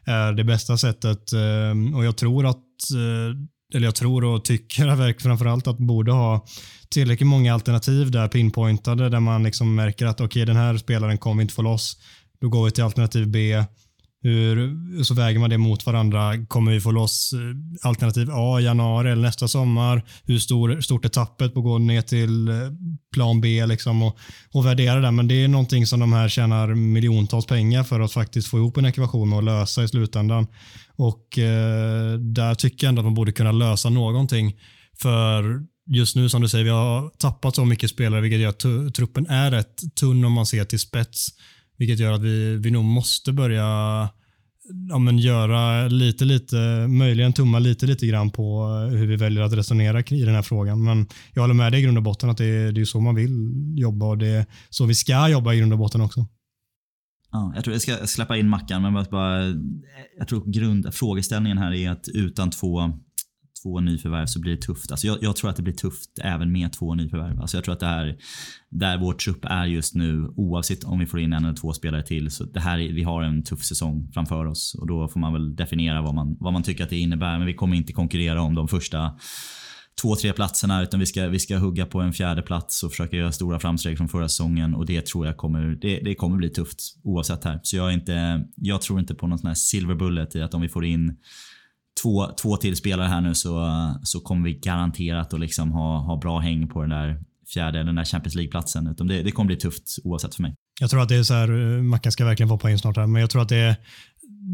är det bästa sättet. Ehm, och jag tror att eh, eller jag tror och tycker framförallt att borde ha tillräckligt många alternativ där pinpointade där man liksom märker att okej okay, den här spelaren kommer inte få loss. Då går vi till alternativ B hur, så väger man det mot varandra. Kommer vi få loss eh, alternativ A i januari eller nästa sommar? Hur stor, stort är tappet på att gå ner till eh, plan B liksom och, och värdera det? Men det är någonting som de här tjänar miljontals pengar för att faktiskt få ihop en ekvation och lösa i slutändan. Och eh, där tycker jag ändå att man borde kunna lösa någonting. För just nu som du säger, vi har tappat så mycket spelare vilket gör att truppen är rätt tunn om man ser till spets. Vilket gör att vi, vi nog måste börja ja, men göra lite, lite, möjligen tumma lite, lite grann på eh, hur vi väljer att resonera i den här frågan. Men jag håller med dig i grund och botten att det, är, det är så man vill jobba och det är så vi ska jobba i grund och botten också. Ja, jag tror jag ska släppa in Mackan, men bara, eh, jag tror grund, frågeställningen här är att utan två två nyförvärv så blir det tufft. Alltså jag, jag, tror att det blir tufft även med två nyförvärv. Alltså jag tror att det här, där vår trupp är just nu, oavsett om vi får in en eller två spelare till, så det här, vi har en tuff säsong framför oss och då får man väl definiera vad man, vad man tycker att det innebär. Men vi kommer inte konkurrera om de första två, tre platserna utan vi ska, vi ska hugga på en fjärde plats och försöka göra stora framsteg från förra säsongen och det tror jag kommer, det, det kommer bli tufft oavsett här. Så jag, är inte, jag tror inte på någon sån här silver bullet i att om vi får in två, två till spelare här nu så, så kommer vi garanterat att liksom ha, ha bra häng på den där fjärde, den där Champions League-platsen. det, det kommer bli tufft oavsett för mig. Jag tror att det är så här, Mackan ska verkligen få poäng snart här, men jag tror att det är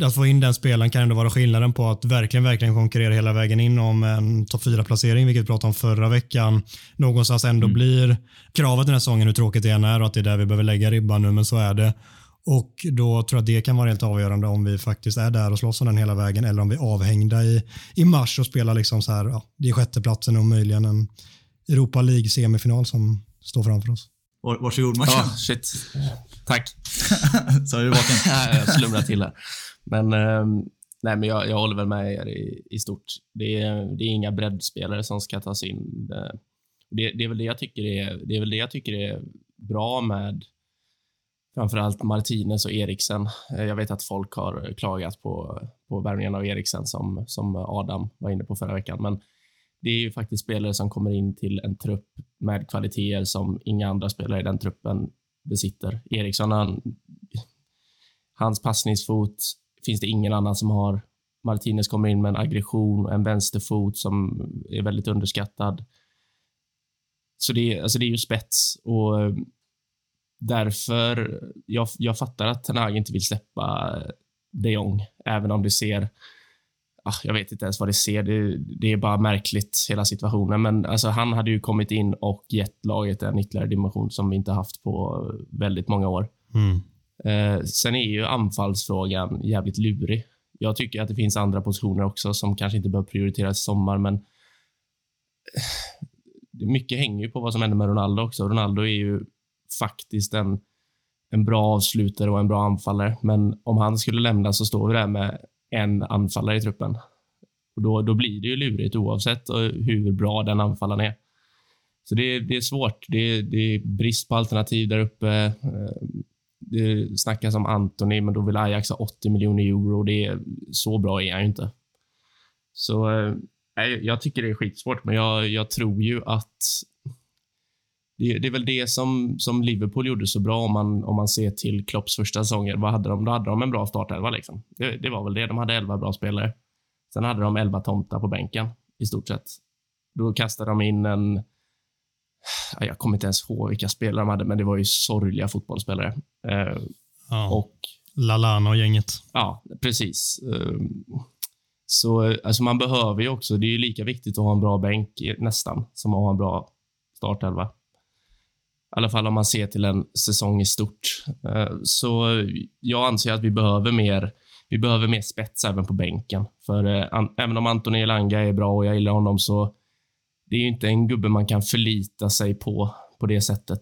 att få in den spelaren kan ändå vara skillnaden på att verkligen, verkligen konkurrera hela vägen in om en topp 4-placering, vilket vi pratade om förra veckan. Någonstans ändå mm. blir kravet den här säsongen, hur tråkigt det än är och att det är där vi behöver lägga ribban nu, men så är det. Och då tror jag att det kan vara helt avgörande om vi faktiskt är där och slåss om den hela vägen eller om vi är avhängda i, i mars och spelar liksom så här, ja, det är sjätteplatsen och möjligen en Europa League semifinal som står framför oss. Varsågod Mackan. Ja, shit. Tack. så är du vaken? jag slumrar till här. Men, eh, nej, men jag, jag håller väl med er i, i stort. Det är, det är inga breddspelare som ska tas in. Det, det, det, är väl det jag tycker är, det är väl det jag tycker är bra med framförallt Martinez och Eriksen. Eh, jag vet att folk har eh, klagat på, på värvningen av Eriksen som, som Adam var inne på förra veckan, men det är ju faktiskt spelare som kommer in till en trupp med kvaliteter som inga andra spelare i den truppen besitter. Eriksson, han, hans passningsfot finns det ingen annan som har. Martinez kommer in med en aggression, en vänsterfot som är väldigt underskattad. Så det, alltså det är ju spets och eh, därför, jag, jag fattar att Ten inte vill släppa de Jong, även om det ser ah, jag vet inte ens vad det ser. Det, det, är bara märkligt, hela situationen. Men alltså, han hade ju kommit in och gett laget en ytterligare dimension som vi inte haft på väldigt många år. Mm. Eh, sen är ju anfallsfrågan jävligt lurig. Jag tycker att det finns andra positioner också som kanske inte bör prioriteras i sommar, men eh, mycket hänger ju på vad som händer med Ronaldo också. Ronaldo är ju faktiskt en, en bra avslutare och en bra anfallare. Men om han skulle lämna så står vi där med en anfallare i truppen. Och då, då blir det ju lurigt oavsett eh, hur bra den anfallaren är. Så det, det är svårt. Det, det, är brist på alternativ där uppe. Eh, det snackas om Anthony, men då vill Ajax ha 80 miljoner euro. Det är, så bra är han ju inte. Så eh, jag tycker det är skitsvårt, men jag, jag tror ju att det, det, är väl det som, som Liverpool gjorde så bra om man, om man ser till Klopps första säsonger. Vad hade de? Då hade de en bra startelva. Liksom. Det, det, var väl det. De hade elva bra spelare. Sen hade de elva tomtar på bänken i stort sett. Då kastade de in en jag kommer inte ens ihåg vilka spelare de hade, men det var ju sorgliga fotbollsspelare. Eh, Ja. och Lalana och gänget. Ja, precis. Ehm, Så alltså man behöver ju också, det är ju lika viktigt att ha en bra bänk nästan, som att ha en bra startelva. I alla fall om man ser till en säsong i stort. Eh, så jag anser att vi behöver mer, vi behöver mer spets även på bänken. För eh, även om Anthony Elanga är bra och jag gillar honom så det är ju inte en gubbe man kan förlita sig på på det sättet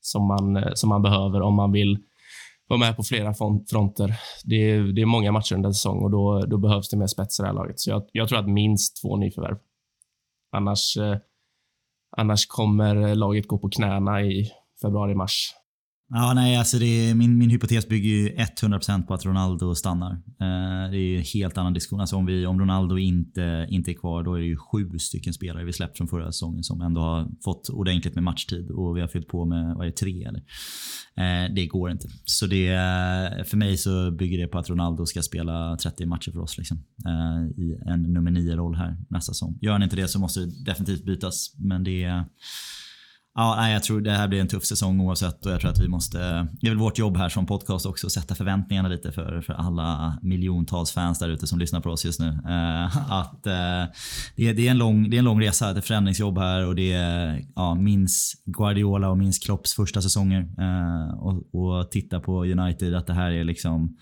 som man, eh, som man behöver om man vill vara med på flera fronter. Det är, det är många matcher under en säsong och då, då behövs det mer spets i det här laget. Så jag, jag tror att minst två nyförvärv. Annars, eh, annars kommer laget gå på knäna i februari-mars. Ja, nej, alltså det är, min, min hypotes bygger ju 100% på att Ronaldo stannar. Eh, det är ju en helt annan diskussion. Alltså om, vi, om Ronaldo inte, inte är kvar, då är det ju sju stycken spelare vi släppt från förra säsongen som ändå har fått ordentligt med matchtid och vi har fyllt på med, vad är det, tre eller? Eh, det går inte. Så det, för mig så bygger det på att Ronaldo ska spela 30 matcher för oss liksom, eh, i en nummer 9-roll här nästa säsong. Gör han inte det så måste det definitivt bytas, men det är Ja, nej, jag tror det här blir en tuff säsong oavsett och jag tror att vi måste, det är väl vårt jobb här som podcast också, att sätta förväntningarna lite för, för alla miljontals fans där ute som lyssnar på oss just nu. Eh, att eh, det, är, det, är en lång, det är en lång resa, ett förändringsjobb här och det är, ja, minns Guardiola och minns Klopps första säsonger eh, och, och titta på United att det här är liksom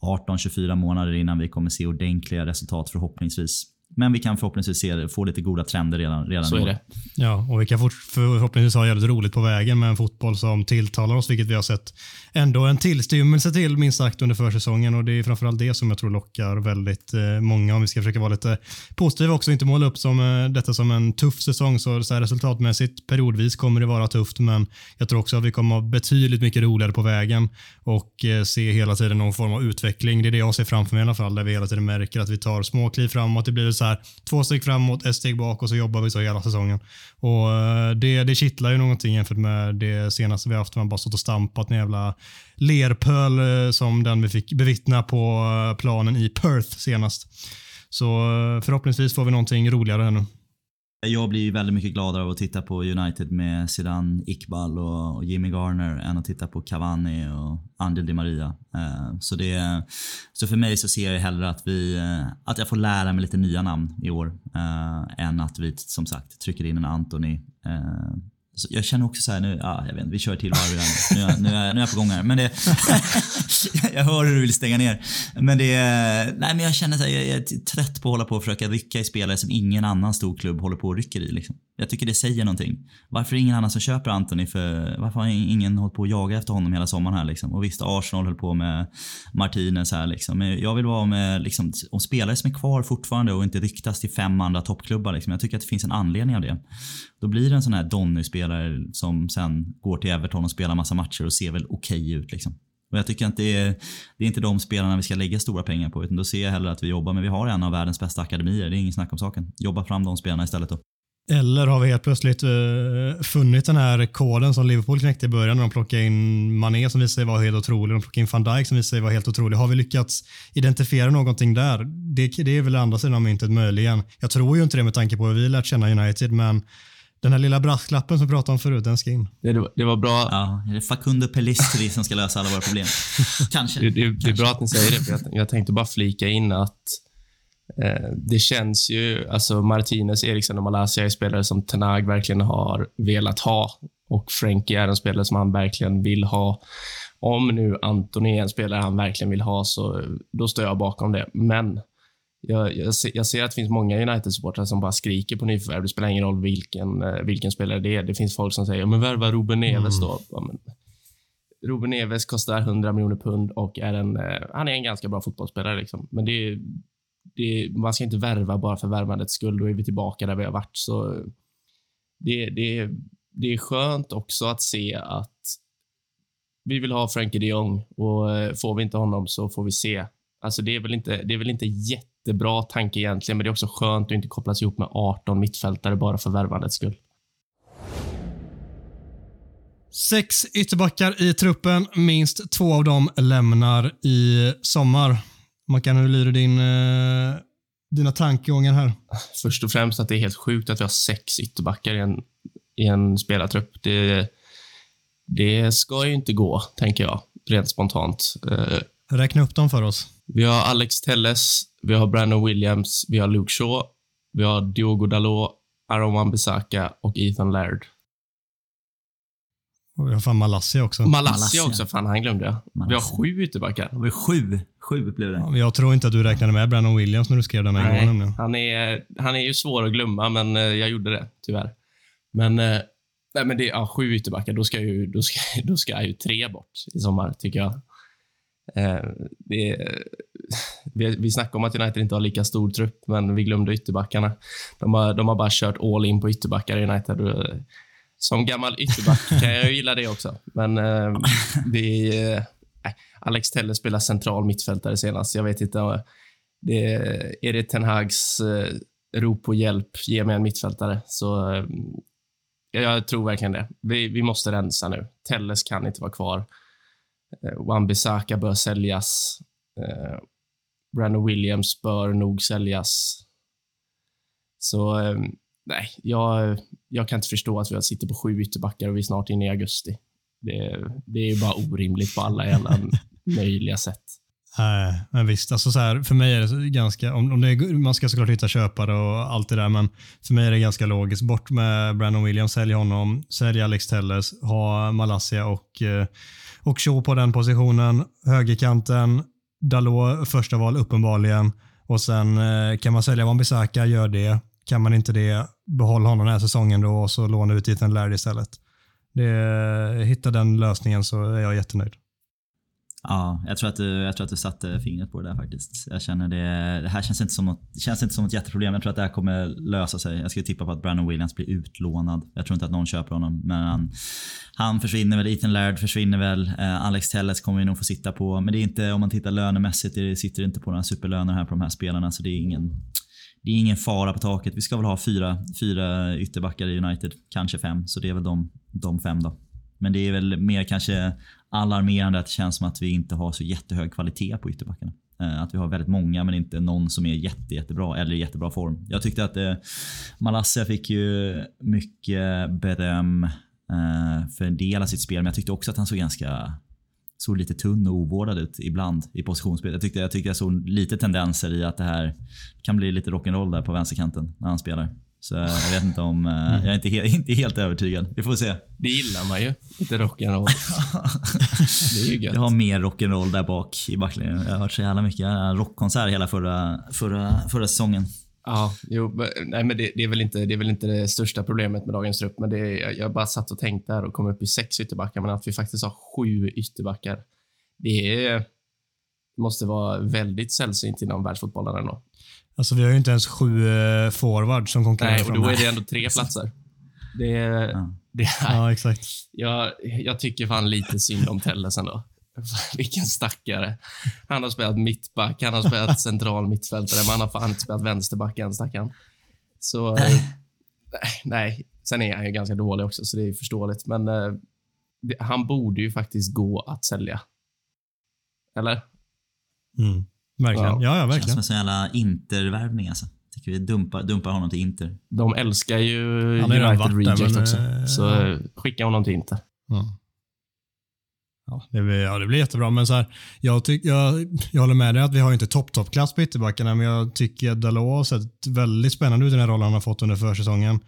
18-24 månader innan vi kommer se ordentliga resultat förhoppningsvis. Men vi kan förhoppningsvis se, få lite goda trender redan, redan Så i år. det. Ja, och vi kan fort, förhoppningsvis ha jävligt roligt på vägen med en fotboll som tilltalar oss, vilket vi har sett ändå en tillstymmelse till minst sagt under försäsongen och det är framförallt det som jag tror lockar väldigt eh, många om vi ska försöka vara lite positiva också, inte måla upp som, eh, detta som en tuff säsong så, så här resultatmässigt periodvis kommer det vara tufft men jag tror också att vi kommer ha betydligt mycket roligare på vägen och eh, se hela tiden någon form av utveckling. Det är det jag ser framför mig i alla fall, där vi hela tiden märker att vi tar små kliv framåt. Det blir så här två steg framåt, ett steg bak och så jobbar vi så hela säsongen. Och eh, det, det kittlar ju någonting jämfört med det senaste vi haft. Man bara stått och stampat en jävla lerpöl eh, som den vi fick bevittna på eh, planen i Perth senast. Så förhoppningsvis får vi någonting roligare här nu. Jag blir ju väldigt mycket gladare av att titta på United med Zidane, Iqbal och, Jimmy Garner än att titta på Cavani och Angel Di Maria. Eh, så, det, så för mig så ser jag hellre att, vi, eh, att jag får lära mig lite nya namn i år eh, än att vi som sagt trycker in en Anthony. Så jag känner också så här nu, ah, jag vet inte, vi kör till varv redan. Nu, är jag- nu, är nu är jag på gång här. Men det, jag hör hur du vill stänga ner. Men det, nej men jag känner så här, jag är trött på att hålla på och försöka rycka i spelare som ingen annan stor klubb håller på och rycker i. Liksom. Jag tycker det säger någonting. Varför är det ingen annan som köper Anthony för, varför har ingen hållit på att jaga efter honom hela sommaren här liksom? Och visst, Arsenal höll på med Martinez här liksom. Men jag vill vara med, liksom, om spelare som är kvar fortfarande och inte ryktas till fem andra toppklubbar liksom. Jag tycker att det finns en anledning av det. Då blir det en sån här Donny-spelare som sen går till Everton och spelar massa matcher och ser väl okej ut liksom. Och jag tycker att det är, det är inte de spelarna vi ska lägga stora pengar på utan då ser jag hellre att vi jobbar med, vi har en av världens bästa akademier, det är ingen snack om saken. Jobba fram de spelarna istället då. Eller har vi helt plötsligt uh, funnit den här koden som Liverpool knäckte i början när de plockade in Mané som visade sig vara helt otrolig. De plockade in van Dijk som visade sig vara helt otrolig. Har vi lyckats identifiera någonting där? Det, det är väl andra sidan av myntet möjligen. Jag tror ju inte det med tanke på hur vi lärt känna United, men den här lilla brasklappen som vi pratade om förut, den ska in. Det, det var bra. Ja, är det Facundo Pellistri som ska lösa alla våra problem? Kanske. Det, det, det är bra att ni säger det, för jag, jag tänkte bara flika in att eh, det känns ju, alltså Martinez, Eriksen och Malaysia är spelare som Tenag verkligen har velat ha och Frenkie är en spelare som han verkligen vill ha. Om nu Antoni är en spelare han verkligen vill ha, så då står jag bakom det. Men jag, jag, ser, jag ser att det finns många United-supportrar som bara skriker på nyförvärv. Det spelar ingen roll vilken, eh, vilken spelare det är. Det finns folk som säger, men värva Ruben Neves då. Ja, men, Ruben Neves kostar 100 miljoner pund och är en, eh, han är en ganska bra fotbollsspelare. Liksom. Men det, det, man ska inte värva bara för värvandets skull. Då är vi tillbaka där vi har varit. Så det, det, det är skönt också att se att vi vill ha Frankie de Jong och eh, får vi inte honom så får vi se. Alltså det, är väl inte, det är väl inte jättebra tanke egentligen, men det är också skönt att inte kopplas ihop med 18 mittfältare bara för värvandets skull. Sex ytterbackar i truppen. Minst två av dem lämnar i sommar. Mackan, hur lyder din, eh, dina tankegångar här? Först och främst att det är helt sjukt att vi har sex ytterbackar i en, i en spelartrupp. Det, det ska ju inte gå, tänker jag, rent spontant. Eh, Räkna upp dem för oss. vi har Alex Telles, vi har Brandon Williams, vi har Luke Shaw, vi har Diogo Dalot, Aaron Wan-Bissaka och Ethan Laird. Och vi har fan Malassia också. Malassia Malassia. också, fan han glömde jag. Vi har sju ytterbackar. Det var sju. Sju blev det. Ja, Jag tror inte att du räknade med Brandon Williams när du skrev den en gång. nämligen. han är, han är ju svår att glömma, men eh, jag gjorde det tyvärr. Men, eh, nej, men det, ja, sju ytterbackar, då ska, ju, då, ska, då ska ju tre bort i sommar, tycker jag. Eh, det, vi, vi snackade om att United inte har lika stor trupp, men vi glömde ytterbackarna. De har, de har bara kört all in på ytterbackar i United. Eh, Som gammal ytterback kan jag gilla det också, men eh, det är... eh, nej, Alex Telle spelar central mittfältare senast. Jag vet inte. eh, Det, är det Ten Hags eh, rop på hjälp, ge mig en mittfältare, så eh, jag tror verkligen det. Vi, vi måste rensa nu. Telles kan inte vara kvar. Eh, Wan-Bissaka bör säljas. Brandon Williams bör nog säljas. Så eh, nej, jag, jag kan inte förstå att vi sitter på sju ytterbackar och vi är snart inne i augusti. Det, det är ju bara orimligt på alla jävla möjliga sätt. Nej, men visst. Alltså så här, för mig är det ganska, om, om det är, man ska såklart hitta köpare och allt det där, men för mig är det ganska logiskt. Bort med Brandon Williams, sälj honom, sälj Alex Telles, ha Malassia och, eh, och Shaw på den positionen. Högerkanten, Dalot första val uppenbarligen och sen eh, kan man sälja Wan-Bissaka, gör det. Kan man inte det, behåll honom den här säsongen då och så låna ut Ethan Laird istället. Det, eh, hitta den lösningen så är jag jättenöjd. Ja, jag tror, att du, jag tror att du satte fingret på det där faktiskt. Jag känner det, det här känns inte, som något, känns inte som ett jätteproblem. Jag tror att det här kommer lösa sig. Jag skulle tippa på att Brandon Williams blir utlånad. Jag tror inte att någon köper honom. Men han, han försvinner väl. Ethan Laird försvinner väl. Eh, Alex Telles kommer vi nog få sitta på. Men det är inte, om man tittar lönemässigt, det sitter inte på några superlöner här på de här spelarna. Så det är ingen, det är ingen fara på taket. Vi ska väl ha fyra, fyra ytterbackar i United. Kanske fem. Så det är väl de, de fem då. Men det är väl mer kanske alarmerande att det känns som att vi inte har så jättehög kvalitet på ytterbackarna. Eh, att vi har väldigt många men inte någon som är jätte, jättebra eller i jättebra form. Jag tyckte att eh, Malassia fick ju mycket beröm eh, för en del av sitt spel men jag tyckte också att han såg ganska såg lite tunn och ovårdad ut ibland i positionsspel. Jag tyckte, jag tyckte jag såg lite tendenser i att det här kan bli lite rock'n'roll där på vänsterkanten när han spelar. Så eh, jag vet inte om... eh, Jag är inte, he- inte helt övertygad. Vi får se. Det gillar man ju. Lite rock'n'roll. Det är ju gött. Jag har mer rock'n'roll där bak i backlinjen. Jag har hört så jävla mycket. En rockkonsert hela förra, förra, förra säsongen. Ja, jo, nej, men det, det, är väl inte, det är väl inte det största problemet med dagens trupp, men det är, jag, bara satt och tänkte här och kom upp i sex ytterbackar, men att vi faktiskt har sju ytterbackar, det är, måste vara väldigt sällsynt inom världsfotbollen ändå. Alltså vi har ju inte ens sju eh, forwards som konkurrerar Nej, och då är det ändå tre platser. Det, är- Ja. det är, Ja, exakt. jag, jag tycker fan lite synd om Telles ändå. Vilken stackare. Han har spelat mittback, han har spelat central mittfältare, men han har fan inte spelat vänsterback än, stackaren. Så, eh, nej. Sen är han ju ganska dålig också, så det är förståeligt. Men eh, det, han borde ju faktiskt gå att sälja. Eller? Mm. Verkligen. Ja. Ja, ja, Känns som verkligen. en sån jävla intervärvning alltså. Tycker vi dumpar, dumpar honom till Inter. De älskar ju United där, Reject men, också. eh, Så ja. skicka honom till Inter. Ja. Ja, det blir, ja, det blir jättebra. Men så här, jag, tyck, jag, jag håller med dig att vi har inte topp, toppklass på ytterbackarna, men jag tycker att Dalot har sett väldigt spännande ut i den här rollen han har fått under försäsongen.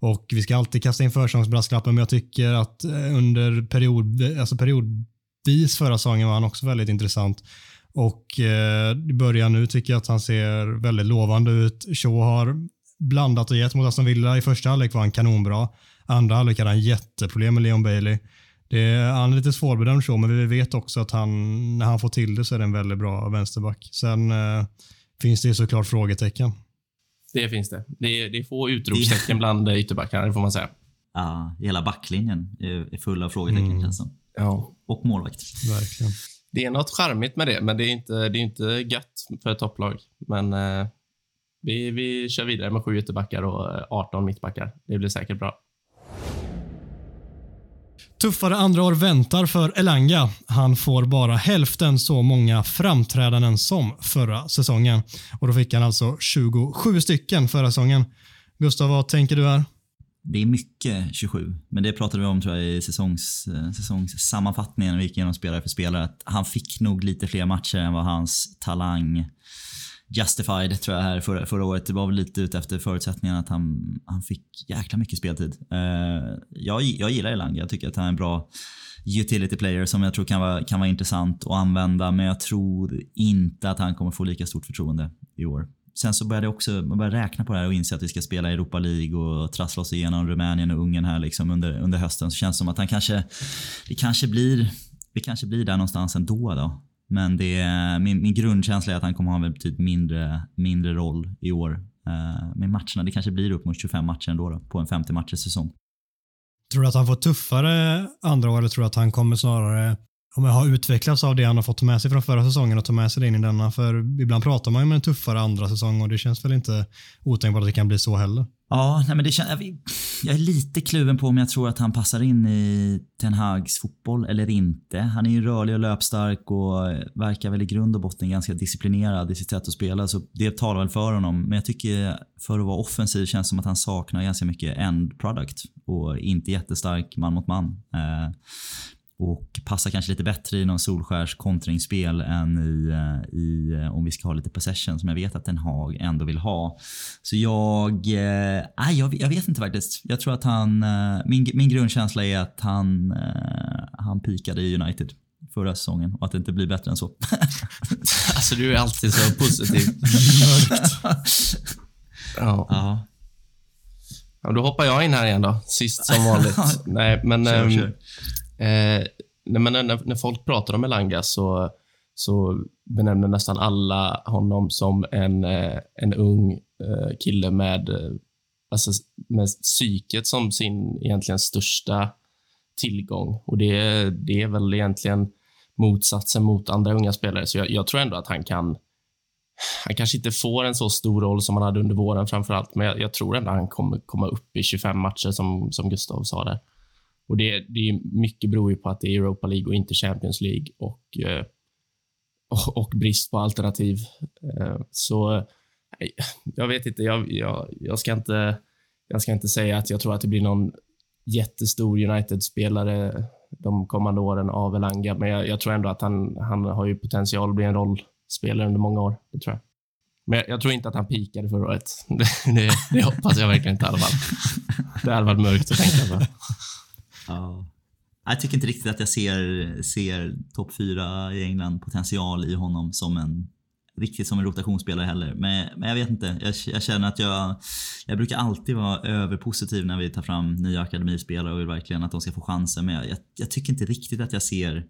Och vi ska alltid kasta in försäsongsbrasklappen, men jag tycker att eh, under period, alltså periodvis förra säsongen var han också väldigt intressant. Och eh, i början nu tycker jag att han ser väldigt lovande ut. Shaw har blandat och gett mot Aston Villa. I första halvlek var han kanonbra. Andra halvlek hade han jätteproblem med Leon Bailey. Det är, han är lite svårbedömd så, men vi vet också att han, när han får till det så är det en väldigt bra vänsterback. Sen eh, finns det ju såklart frågetecken. Det finns det. Det är, det är få utropstecken bland ytterbackarna, det får man säga. Ja, hela backlinjen är, full av frågetecken Mm. känns det som. Ja. Och målvakt. Verkligen. Det är något charmigt med det, men det är inte, det är inte gött för ett topplag. Men eh, vi, vi kör vidare med sju ytterbackar och eh, 18 mittbackar. Det blir säkert bra. Tuffare andra år väntar för Elanga. Han får bara hälften så många framträdanden som förra säsongen. Och Då fick han alltså 27 stycken förra säsongen. Gustav, vad tänker du här? Det är mycket 27, men det pratade vi om tror jag i säsongs, eh, säsongssammanfattningen när vi gick igenom spelare för spelare. Att han fick nog lite fler matcher än vad hans talang justified tror jag här förra, förra året. Det var väl lite ute efter förutsättningarna att han, han fick jäkla mycket speltid. Uh, jag, jag gillar Elanga. Jag tycker att han är en bra utility player som jag tror kan vara, kan vara intressant att använda. Men jag tror inte att han kommer få lika stort förtroende i år. Sen så började jag också man började räkna på det här och inse att vi ska spela Europa League och trassla oss igenom Rumänien och Ungern här liksom under, under hösten. Så känns det som att han kanske, det kanske blir, vi kanske blir där någonstans ändå då. Men det, min, min grundkänsla är att han kommer ha en betydligt typ mindre, mindre roll i år. Uh, med matcherna, det kanske blir upp mot 25 matcher ändå då, på en 50 matchers säsong. Tror du att han får tuffare andra år eller tror du att han kommer snarare om jag har utvecklats av det han har fått med sig från förra säsongen och ta med sig det in i denna. För ibland pratar man ju om en tuffare andra säsong och det känns väl inte otänkbart att det kan bli så heller. Ja, nej men det känns, jag är lite kluven på om jag tror att han passar in i Ten Hags fotboll eller inte. Han är ju rörlig och löpstark och verkar väl i grund och botten ganska disciplinerad i sitt sätt att spela. Så det talar väl för honom. Men jag tycker för att vara offensiv känns det som att han saknar ganska mycket end product och inte jättestark man mot man. Eh, och passar kanske lite bättre i någon Solskärs kontringsspel än i, eh, i, eh, om vi ska ha lite possession som jag vet att Den Haag ändå vill ha. Så jag, eh, jag, jag vet inte faktiskt. Jag tror att han, eh, min, min grundkänsla är att han, eh, han pikade i United förra säsongen och att det inte blir bättre än så. alltså du är alltid så positiv. ja. ja. Ja, då hoppar jag in här igen då, sist som vanligt. Nej, men... Kör, um, kör. Eh, men när, när, folk pratar om Elanga så, så benämner nästan alla honom som en, eh, en ung eh, kille med, eh, alltså, med psyket som sin egentligen största tillgång. Och det, det är väl egentligen motsatsen mot andra unga spelare. Så jag, jag, tror ändå att han kan... Han kanske inte får en så stor roll som han hade under våren framför allt, men jag, jag tror ändå att han kommer komma upp i 25 matcher som, som Gustav sa där. Och det, det är mycket beror ju på att det är Europa League och inte Champions League och, eh, och, och brist på alternativ. Eh, så eh, jag vet inte, jag, jag, jag, ska inte, jag ska inte säga att jag tror att det blir någon jättestor United-spelare de kommande åren av Elanga, men jag, jag, tror ändå att han, han har ju potential att bli en rollspelare under många år. Det tror jag. Men jag, jag tror inte att han pikade förra året. Det, det, det hoppas jag verkligen inte i alla fall. Det hade varit mörkt att tänka på. Ja. Jag tycker inte riktigt att jag ser, ser topp 4 i England potential i honom som en riktigt som en rotationsspelare heller. Men, men jag vet inte. Jag, jag, känner att jag, jag brukar alltid vara överpositiv när vi tar fram nya akademispelare och vill verkligen att de ska få chansen. Men jag, jag tycker inte riktigt att jag ser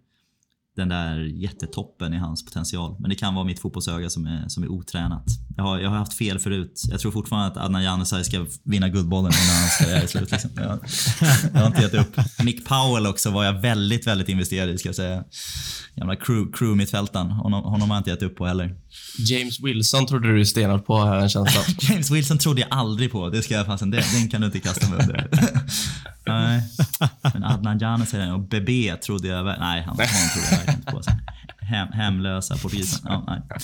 den där jättetoppen i hans potential. Men det kan vara mitt fotbollsöga som är, som är otränat. Jag har, jag har haft fel förut. Jag tror fortfarande att Adnan Januzaj ska vinna Guldbollen innan hans karriär är slut. Liksom. Jag, jag, har inte gett upp. Nick Powell också var jag väldigt, väldigt investerad i ska jag säga. Gamla crew, crew mittfältaren. Honom, honom har jag inte gett upp på heller. James Wilson trodde du stenat på jag en känsla James Wilson trodde jag aldrig på. Det ska jag fasen, den, den kan du inte kasta mig under. nej. Men Adnan Januzaj och Bebe trodde jag... Nej, han, han trodde jag verkligen inte på. Hem, hemlösa portugiser. Ja, nej.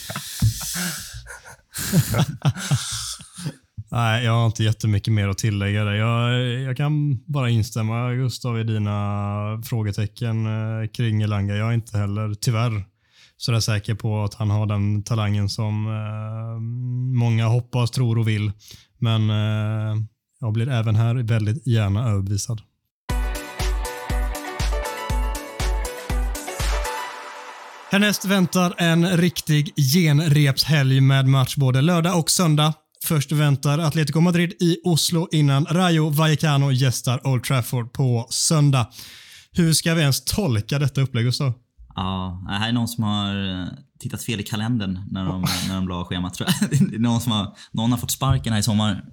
Nej, jag har inte jättemycket mer att tillägga. Där. Jag, jag kan bara instämma Gustav i dina frågetecken eh, kring Elanga. Jag är inte heller, tyvärr, sådär säker på att han har den talangen som eh, många hoppas, tror och vill. Men eh, jag blir även här väldigt gärna överbevisad. Härnäst väntar en riktig genrepshelg med match både lördag och söndag. Först väntar Atletico Madrid i Oslo innan Rayo Vallecano gästar Old Trafford på söndag. Hur ska vi ens tolka detta upplägg, Gustav? Ja, det här är någon som har eh, tittat fel i kalendern när de, när de la schemat tror jag. Det är någon, som har, någon har fått sparken här i sommar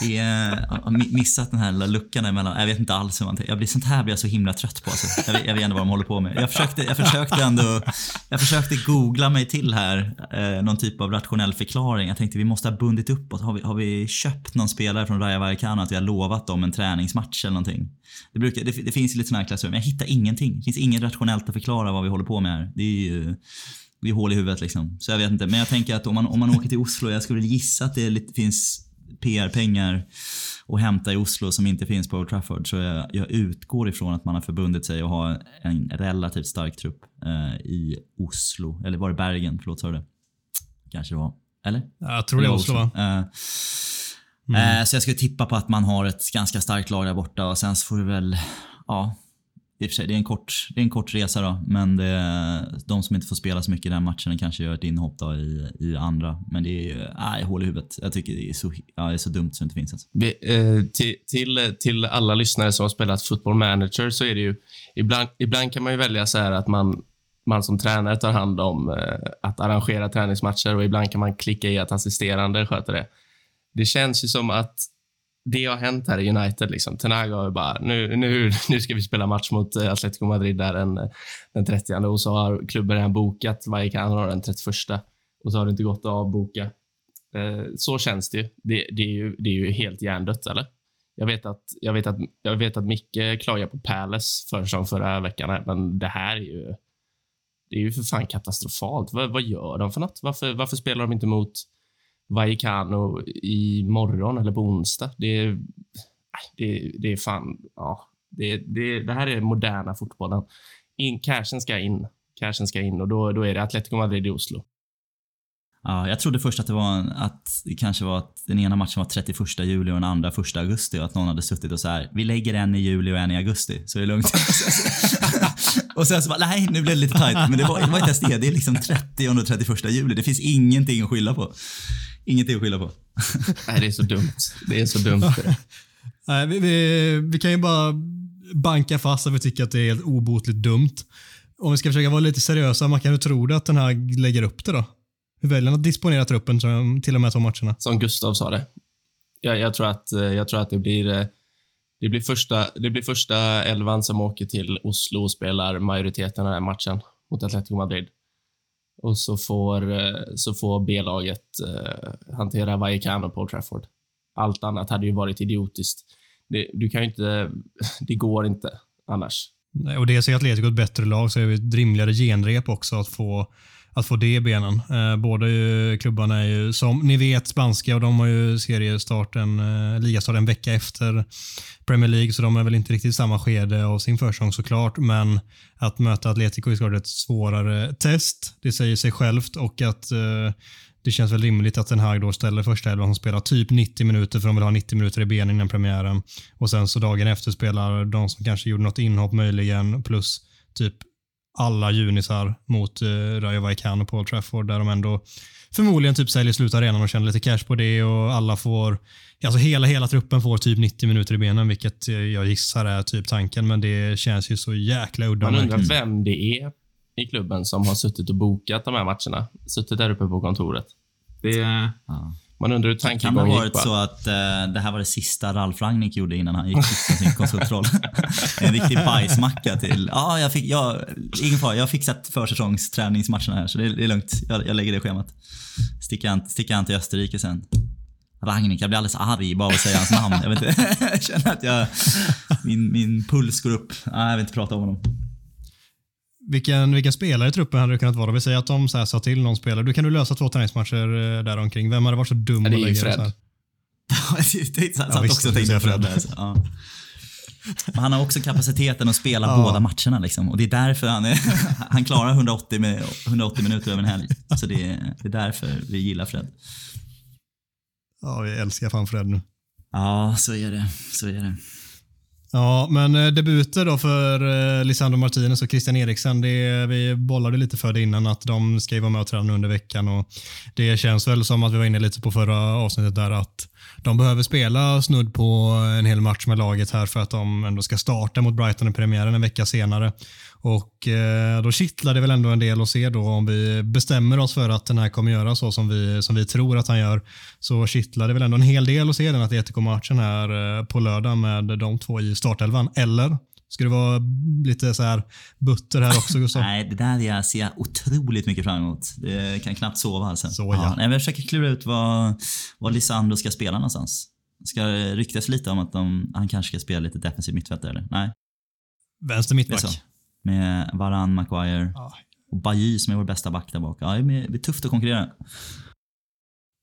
är, eh, missat den här lilla luckan emellan. Jag vet inte alls hur man Jag blir, sånt här blir jag så himla trött på. Alltså. Jag, vet, jag vet inte vad de håller på med. Jag försökte, jag försökte ändå jag försökte googla mig till här eh, någon typ av rationell förklaring. Jag tänkte vi måste ha bundit upp oss. Har vi, har vi köpt någon spelare från Raja Vallecano att vi har lovat dem en träningsmatch eller någonting? Det, brukar, det, det finns lite sådana här klasser, men jag hittar ingenting. Det finns inget rationellt att förklara vad vi håller på med här. Det är ju det är hål i huvudet liksom. Så jag vet inte. Men jag tänker att om man, om man åker till Oslo, jag skulle gissa att det lite, finns PR-pengar att hämta i Oslo som inte finns på Old Trafford. Så jag, jag utgår ifrån att man har förbundit sig att ha en relativt stark trupp eh, i Oslo. Eller var det Bergen? Förlåt, sa du det? Kanske det var. Eller? Jag tror det är Oslo va? Eh, Mm. eh, Så jag skulle tippa på att man har ett ganska starkt lag där borta och sen så får du väl, ja, i och för sig, det är en kort, det är en kort resa då, men det, de som inte får spela så mycket i den matchen kanske gör ett inhopp då i, i andra. Men det är ju, äh, hål i huvudet. Jag tycker det är så, ja, det är så dumt så det inte finns Alltså. Vi, eh, till, till, till alla lyssnare som har spelat football manager så är det ju ibland, ibland kan man ju välja så här att man, man som tränare tar hand om eh, att arrangera träningsmatcher och ibland kan man klicka i att assisterande sköter det. Det känns ju som att det har hänt här i United. Liksom. Tenaga har ju bara, nu, nu, nu ska vi spela match mot eh, Atletico Madrid där den, den 30 och så har klubben redan bokat Vallecano den 31 och så har det inte gått att avboka. Eh, så känns det ju. Det, det, är ju. det är ju helt hjärndött, eller? Jag vet att, jag vet att, jag vet att Micke klagar på Palace för som förra veckan, men det här är ju det är ju för fan katastrofalt. Vad, vad gör de för något? Varför, varför spelar de inte mot Vallecano i morgon eller på onsdag? Det är, det, det är fan... Ja, det, det, det här är moderna fotbollen. In, cashen ska in. Cashen ska in och då, då är det Atletico Madrid i Oslo. Ja, jag trodde först att det var en, att det kanske var att den ena matchen var 31 juli och den andra 1 augusti och att någon hade suttit och så här. Vi lägger en i juli och en i augusti så är det lugnt. och sen så bara, nej nu blev det lite tajt. Men det var, det var inte ens det. Det är liksom 30 och 31 juli. Det finns ingenting att skylla på. Ingenting att skylla på. Nej, det är så dumt. Det är så dumt. Nej, vi, vi, vi kan ju bara banka fast att vi tycker att det är helt obotligt dumt. Om vi ska försöka vara lite seriösa, man kan ju tro det att den här lägger upp det då? Hur väljer han att disponera truppen till de här två matcherna? Som Gustav sa det. Jag, jag, tror, att, eh, jag tror att det blir, eh, det, blir första, det blir första elvan som åker till Oslo och spelar majoriteten av den här matchen mot Atletico Madrid. Och så får, eh, så får B-laget uh, hantera Vallecano på Old Trafford. Allt annat hade ju varit idiotiskt. Det, du kan inte, det går inte annars. Och dels är Atletico ett bättre lag så är det ett rimligare genrep också att få att få det i benen. Eh, båda ju, klubbarna är ju, som ni vet, spanska och de har ju seriestarten, eh, ligastart en vecka efter Premier League, så de är väl inte riktigt i samma skede av sin försäsong såklart. Men att möta Atletico är såklart ett svårare test. Det säger sig självt och att eh, det känns väl rimligt att den här då ställer första elvan som spelar typ 90 minuter för de vill ha 90 minuter i benen innan premiären. Och sen så dagen efter spelar de som kanske gjorde något inhopp möjligen plus typ alla junisar mot uh, Rayo Vallecano på Old Trafford där de ändå förmodligen typ säljer slut arenan och tjänar lite cash på det och alla får, alltså hela, hela truppen får typ 90 minuter i benen vilket jag gissar är typ tanken men det känns ju så jäkla udda. Man undrar vem det är i klubben som har suttit och bokat de här matcherna. Suttit där uppe på kontoret. Det, ja. Man undrar hur tankegången gick. Kan det ha varit så att uh, det här var det sista Ralf Rangnick gjorde innan han gick till sin konsultroll? en riktig bajsmacka till... Ja, jag fick... Jag, ingen fara, jag har fixat försäsongsträningsmatcherna här så det är, det är lugnt. Jag, jag lägger det schemat. Sticker han, sticker han till Österrike sen. Rangnick, jag blir alldeles arg bara av att säga hans namn. Jag, vet inte, jag känner att jag, min, min puls går upp. Nej, jag vill inte prata om honom. Vilken, vilken spelare i truppen hade det kunnat vara? Vi säger att de så här sa till någon spelare. Du kan du lösa två träningsmatcher där omkring. Vem hade varit så dum ja, att lägga Fred. det så? Jag satt också och tänkte på Fred. Ja. Men han har också kapaciteten att spela ja. båda matcherna. Liksom. Och det är därför han, är, han klarar 180, med, 180 minuter över en helg. Så det är, det är därför vi gillar Fred. Ja, vi älskar fan Fred nu. Ja, så är det. Så är det. Ja, men eh, debuter då för eh, Lisandro Martinez och Christian Eriksen. Det, vi bollade lite för det innan att de ska vara med och träna under veckan och det känns väl som att vi var inne lite på förra avsnittet där att de behöver spela snudd på en hel match med laget här för att de ändå ska starta mot Brighton i premiären en vecka senare. Och eh, då kittlar det väl ändå en del att se då om vi bestämmer oss för att den här kommer göra så som vi, som vi tror att han gör. Så kittlar det väl ändå en hel del att se den Atletico-matchen här eh, på lördag med de två i startelvan. Eller Ska det vara lite så här butter här också Gustav? Nej, det där jag ser jag otroligt mycket fram emot. Jag kan knappt sova alltså. Så, ja. Ja, jag försöker klura ut vad, vad Lisandro ska spela någonstans. Ska det ryktas lite om att de, han kanske ska spela lite defensiv mittfältare eller? Nej? Vänster mittback. Med Varan, Maguire ja. och Bajy som är vår bästa back där bak. Ja, det blir tufft att konkurrera.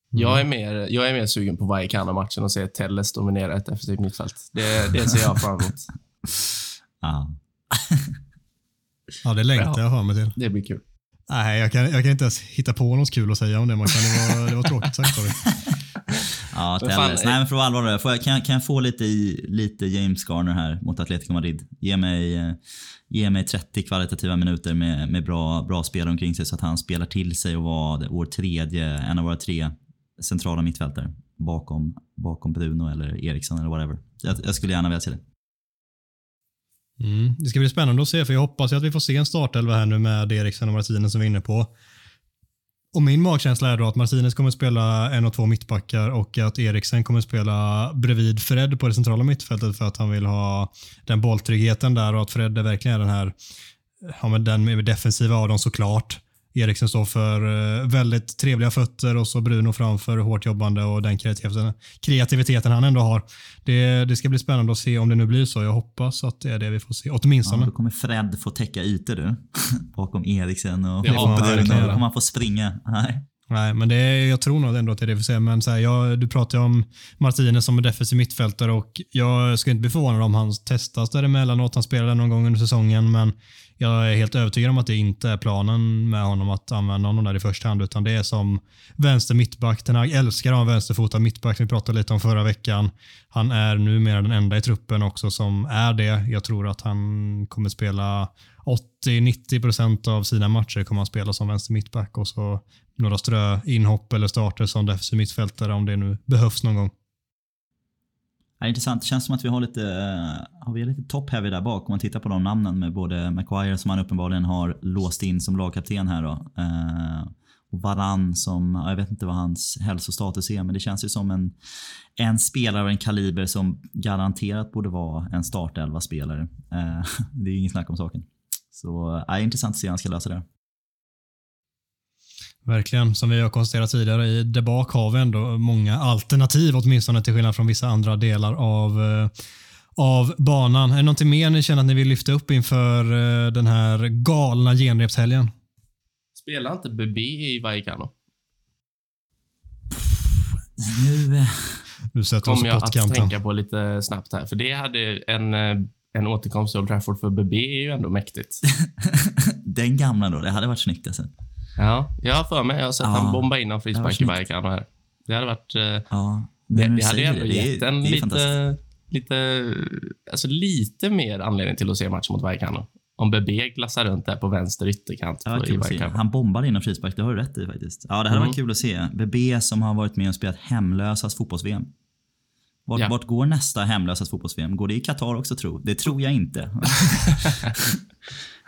Jag, är mer, jag är mer sugen på Vallecano-matchen och se Telles dominera ett defensivt mittfält. Det, det ser jag fram emot. Ja. Ja, det längtar jag mig till. Det blir kul. Nej, jag kan, jag kan inte ens hitta på något kul att säga om det. Man kan, det, var, det var tråkigt sagt. Sorry. Ja, Men fan. Nej, men för att vara allvarlig, får jag, kan, jag, kan jag få lite, lite James Garner här mot Atletico Madrid? Ge mig, eh, ge mig 30 kvalitativa minuter med, med bra, bra spel omkring sig så att han spelar till sig och var vår tredje, en av våra tre centrala mittfältare bakom, bakom Bruno eller Eriksson eller whatever. Jag, jag skulle gärna vilja se det. Mm. Det ska bli spännande att se, för jag hoppas att vi får se en startelva här nu med Eriksen och Martinez som vi är inne på. Och min magkänsla är då att Martinez kommer spela en och två mittbackar och att Eriksen kommer spela bredvid Fred på det centrala mittfältet för att han vill ha den bolltryggheten där och att Fred är verkligen den här, ja men den defensiva av dem såklart. Eriksen står för eh, väldigt trevliga fötter och så Bruno framför hårt jobbande och den kreativiteten, kreativiteten han ändå har. Det, det ska bli spännande att se om det nu blir så. Jag hoppas att det är det vi får se, Ja, åtminstone. då kommer Fred få täcka ytor du. Bakom Eriksen och verkligen Bruno. Då kommer han få springa. Nej. Nej, men det är, jag tror nog ändå att det är det vi ser. Men så här, jag, du pratar ju om Martinez som är defensiv mittfältare och jag skulle inte bli förvånad om han testas däremellanåt. Han spelade någon gång under säsongen, men jag är helt övertygad om att det inte är planen med honom att använda honom där i första hand, utan det är som vänster mittback. Den här älskar att ha en vänsterfotad mittback, vi pratade lite om förra veckan. Han är numera den enda i truppen också som är det. Jag tror att han kommer spela 80-90% av sina matcher kommer han spela som vänster mittback och så några strö inhopp eller starter som defensiv mittfältare om det nu behövs någon gång. Ja, intressant. Det känns som att vi har lite, eh, har vi lite top-heavy där bak om man tittar på de namnen med både Maguire som han uppenbarligen har låst in som lagkapten här då. Eh, och Varann som, jag vet inte vad hans hälsostatus är men det känns ju som en, en spelare av en kaliber som garanterat borde vara en startelva spelare. Eh, det är ju inget snack om saken. Så ja, intressant att se hur han ska lösa det. Verkligen. Som vi har konstaterat tidigare, i där bak har vi ändå många alternativ åtminstone till skillnad från vissa andra delar av, eh, av banan. Är det någonting mer ni känner att ni vill lyfta upp inför eh, den här galna genrepshelgen? Spelar inte BB i Vallecano? Nu, eh, Nu sätter oss på jag att tänka på lite snabbt här. För det hade en, en återkomst till Old Trafford för BB är ju ändå mäktigt. den gamla då, det hade varit snyggt alltså. Ja, jag har för mig. Jag har sett Ja. han bomba in en frispark i. Vallecano här. Det hade varit... eh, Ja, Det, det hade ju ändå gett en lite, lite, alltså lite mer anledning till att se matchen mot Vallecano. Om BB glassar runt där på vänster ytterkant på, kul. Vallecano. Han bombade in en frispark, det har du rätt i faktiskt. Ja, det hade Mm. varit kul att se. BB som har varit med och spelat hemlösas fotbolls-VM. Vart, Ja. vart går nästa hemlösas fotbolls-VM? Går det i Qatar också tro? Det tror jag inte.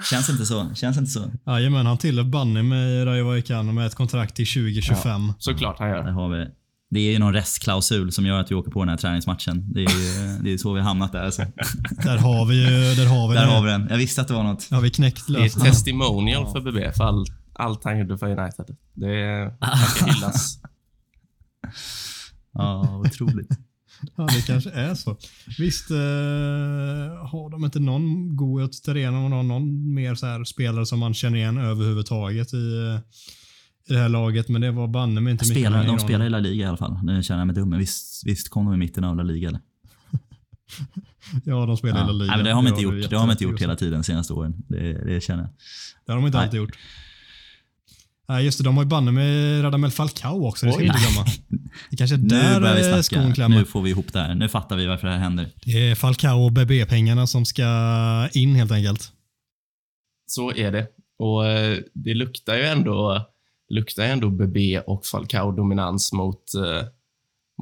Känns inte så. Känns inte så. Jajamän, han tillhör banne med Rayo Vallecano med ett kontrakt till 2025. Såklart han gör. har vi. Det är ju någon restklausul som gör att vi åker på den här träningsmatchen. Det är ju det är så vi har hamnat där. Alltså. Där har vi ju där har vi Där det. har vi den. Jag visste att det var något. har vi knäckt Det är ett lösningen. testimonial för BB för all, allt han gjorde för United. Det är, han ska hyllas. Ja, otroligt. Ja, det kanske är så. Visst eh, har de inte någon god Terena och någon, någon mer så här spelare som man känner igen överhuvudtaget i, eh, i det här laget, men det var banne mig inte mycket Spelar, mer de spelar i. La Liga i alla fall. Nu känner jag mig dum, men visst, visst kom de i mitten av La Liga eller? Ja, de spelar i La Liga. Nej, det har de inte gjort. Det har de inte gjort hela tiden de senaste åren. Det, det känner jag. Det har de inte Nej. alltid gjort. Nej, just det. De har ju banne med Radamel Falcao också. Det ska Oj. inte glömma. Det kanske är Nu där eh, snacka. skon. Nu får vi ihop det här. Nu fattar vi varför det här händer. Det är Falcao och BB-pengarna som ska in helt enkelt. Så är det. Och eh, det luktar ju ändå, luktar ju ändå BB och Falcao-dominans mot, eh,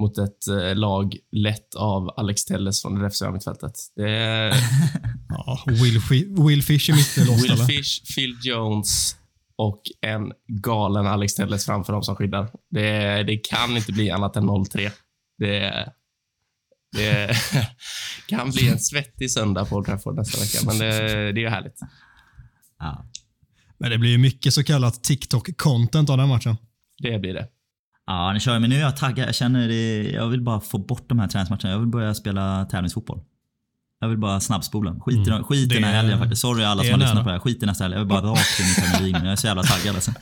mot ett lag lett av Alex Telles från det defensiva mittfältet. Det är Ja, Will, Will Fish i mittelås Will? Fish, Phil Jones och en galen Alex Telles framför dem som skyddar. Det, det kan inte bli annat än 0-3. Det, det kan bli en svettig söndag på Old Trafford nästa vecka, men det, det är ju härligt. Ja. Men det blir ju mycket så kallat TikTok-content av den matchen. Det blir det. Ja, ni kör. Men nu är jag taggad. Jag känner det. Jag vill bara få bort de här träningsmatcherna. Jag vill börja spela tävlingsfotboll. Jag vill bara snabbspola. Skit i, skit i den här helgen faktiskt. Sorry alla som har lyssnat på det här. Skit i nästa helg. Jag vill bara rakt in i Premier League nu. Jag är så jävla taggad alltså.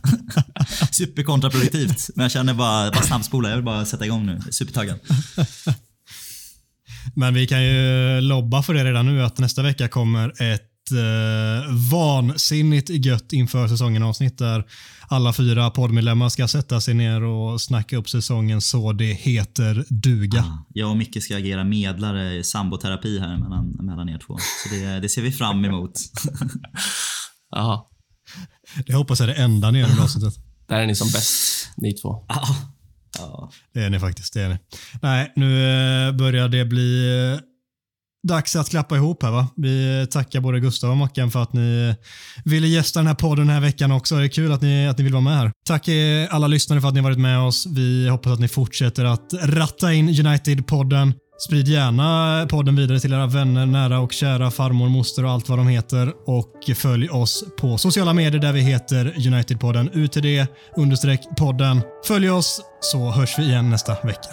Superkontraproduktivt. Men jag känner bara, bara snabbspola. Jag vill bara sätta igång nu. Supertaggad. Men vi kan ju lobba för det redan nu att nästa vecka kommer ett eh, vansinnigt gött inför säsongen avsnitt där alla fyra poddmedlemmar ska sätta sig ner och snacka upp säsongen så det heter duga. Ah, jag och Micke ska agera medlare i samboterapi här mellan, mellan er två. Så det, det ser vi fram emot. Jaha. Det hoppas jag är det enda ni gör i avsnittet. Där är ni som bäst, ni två. Ja. Ja. Det är ni faktiskt. Det är ni. Nej, nu eh, börjar det bli dags att klappa ihop här va. Vi tackar både Gustav och Mackan för att ni ville gästa den här podden den här veckan också. Det är kul att ni, att ni vill vara med här. Tack alla lyssnare för att ni varit med oss. Vi hoppas att ni fortsätter att ratta in United-podden. Sprid gärna podden vidare till era vänner, nära och kära, farmor, moster och allt vad de heter. Och följ oss på sociala medier där vi heter United-podden. UTD understreck podden. Följ oss så hörs vi igen nästa vecka.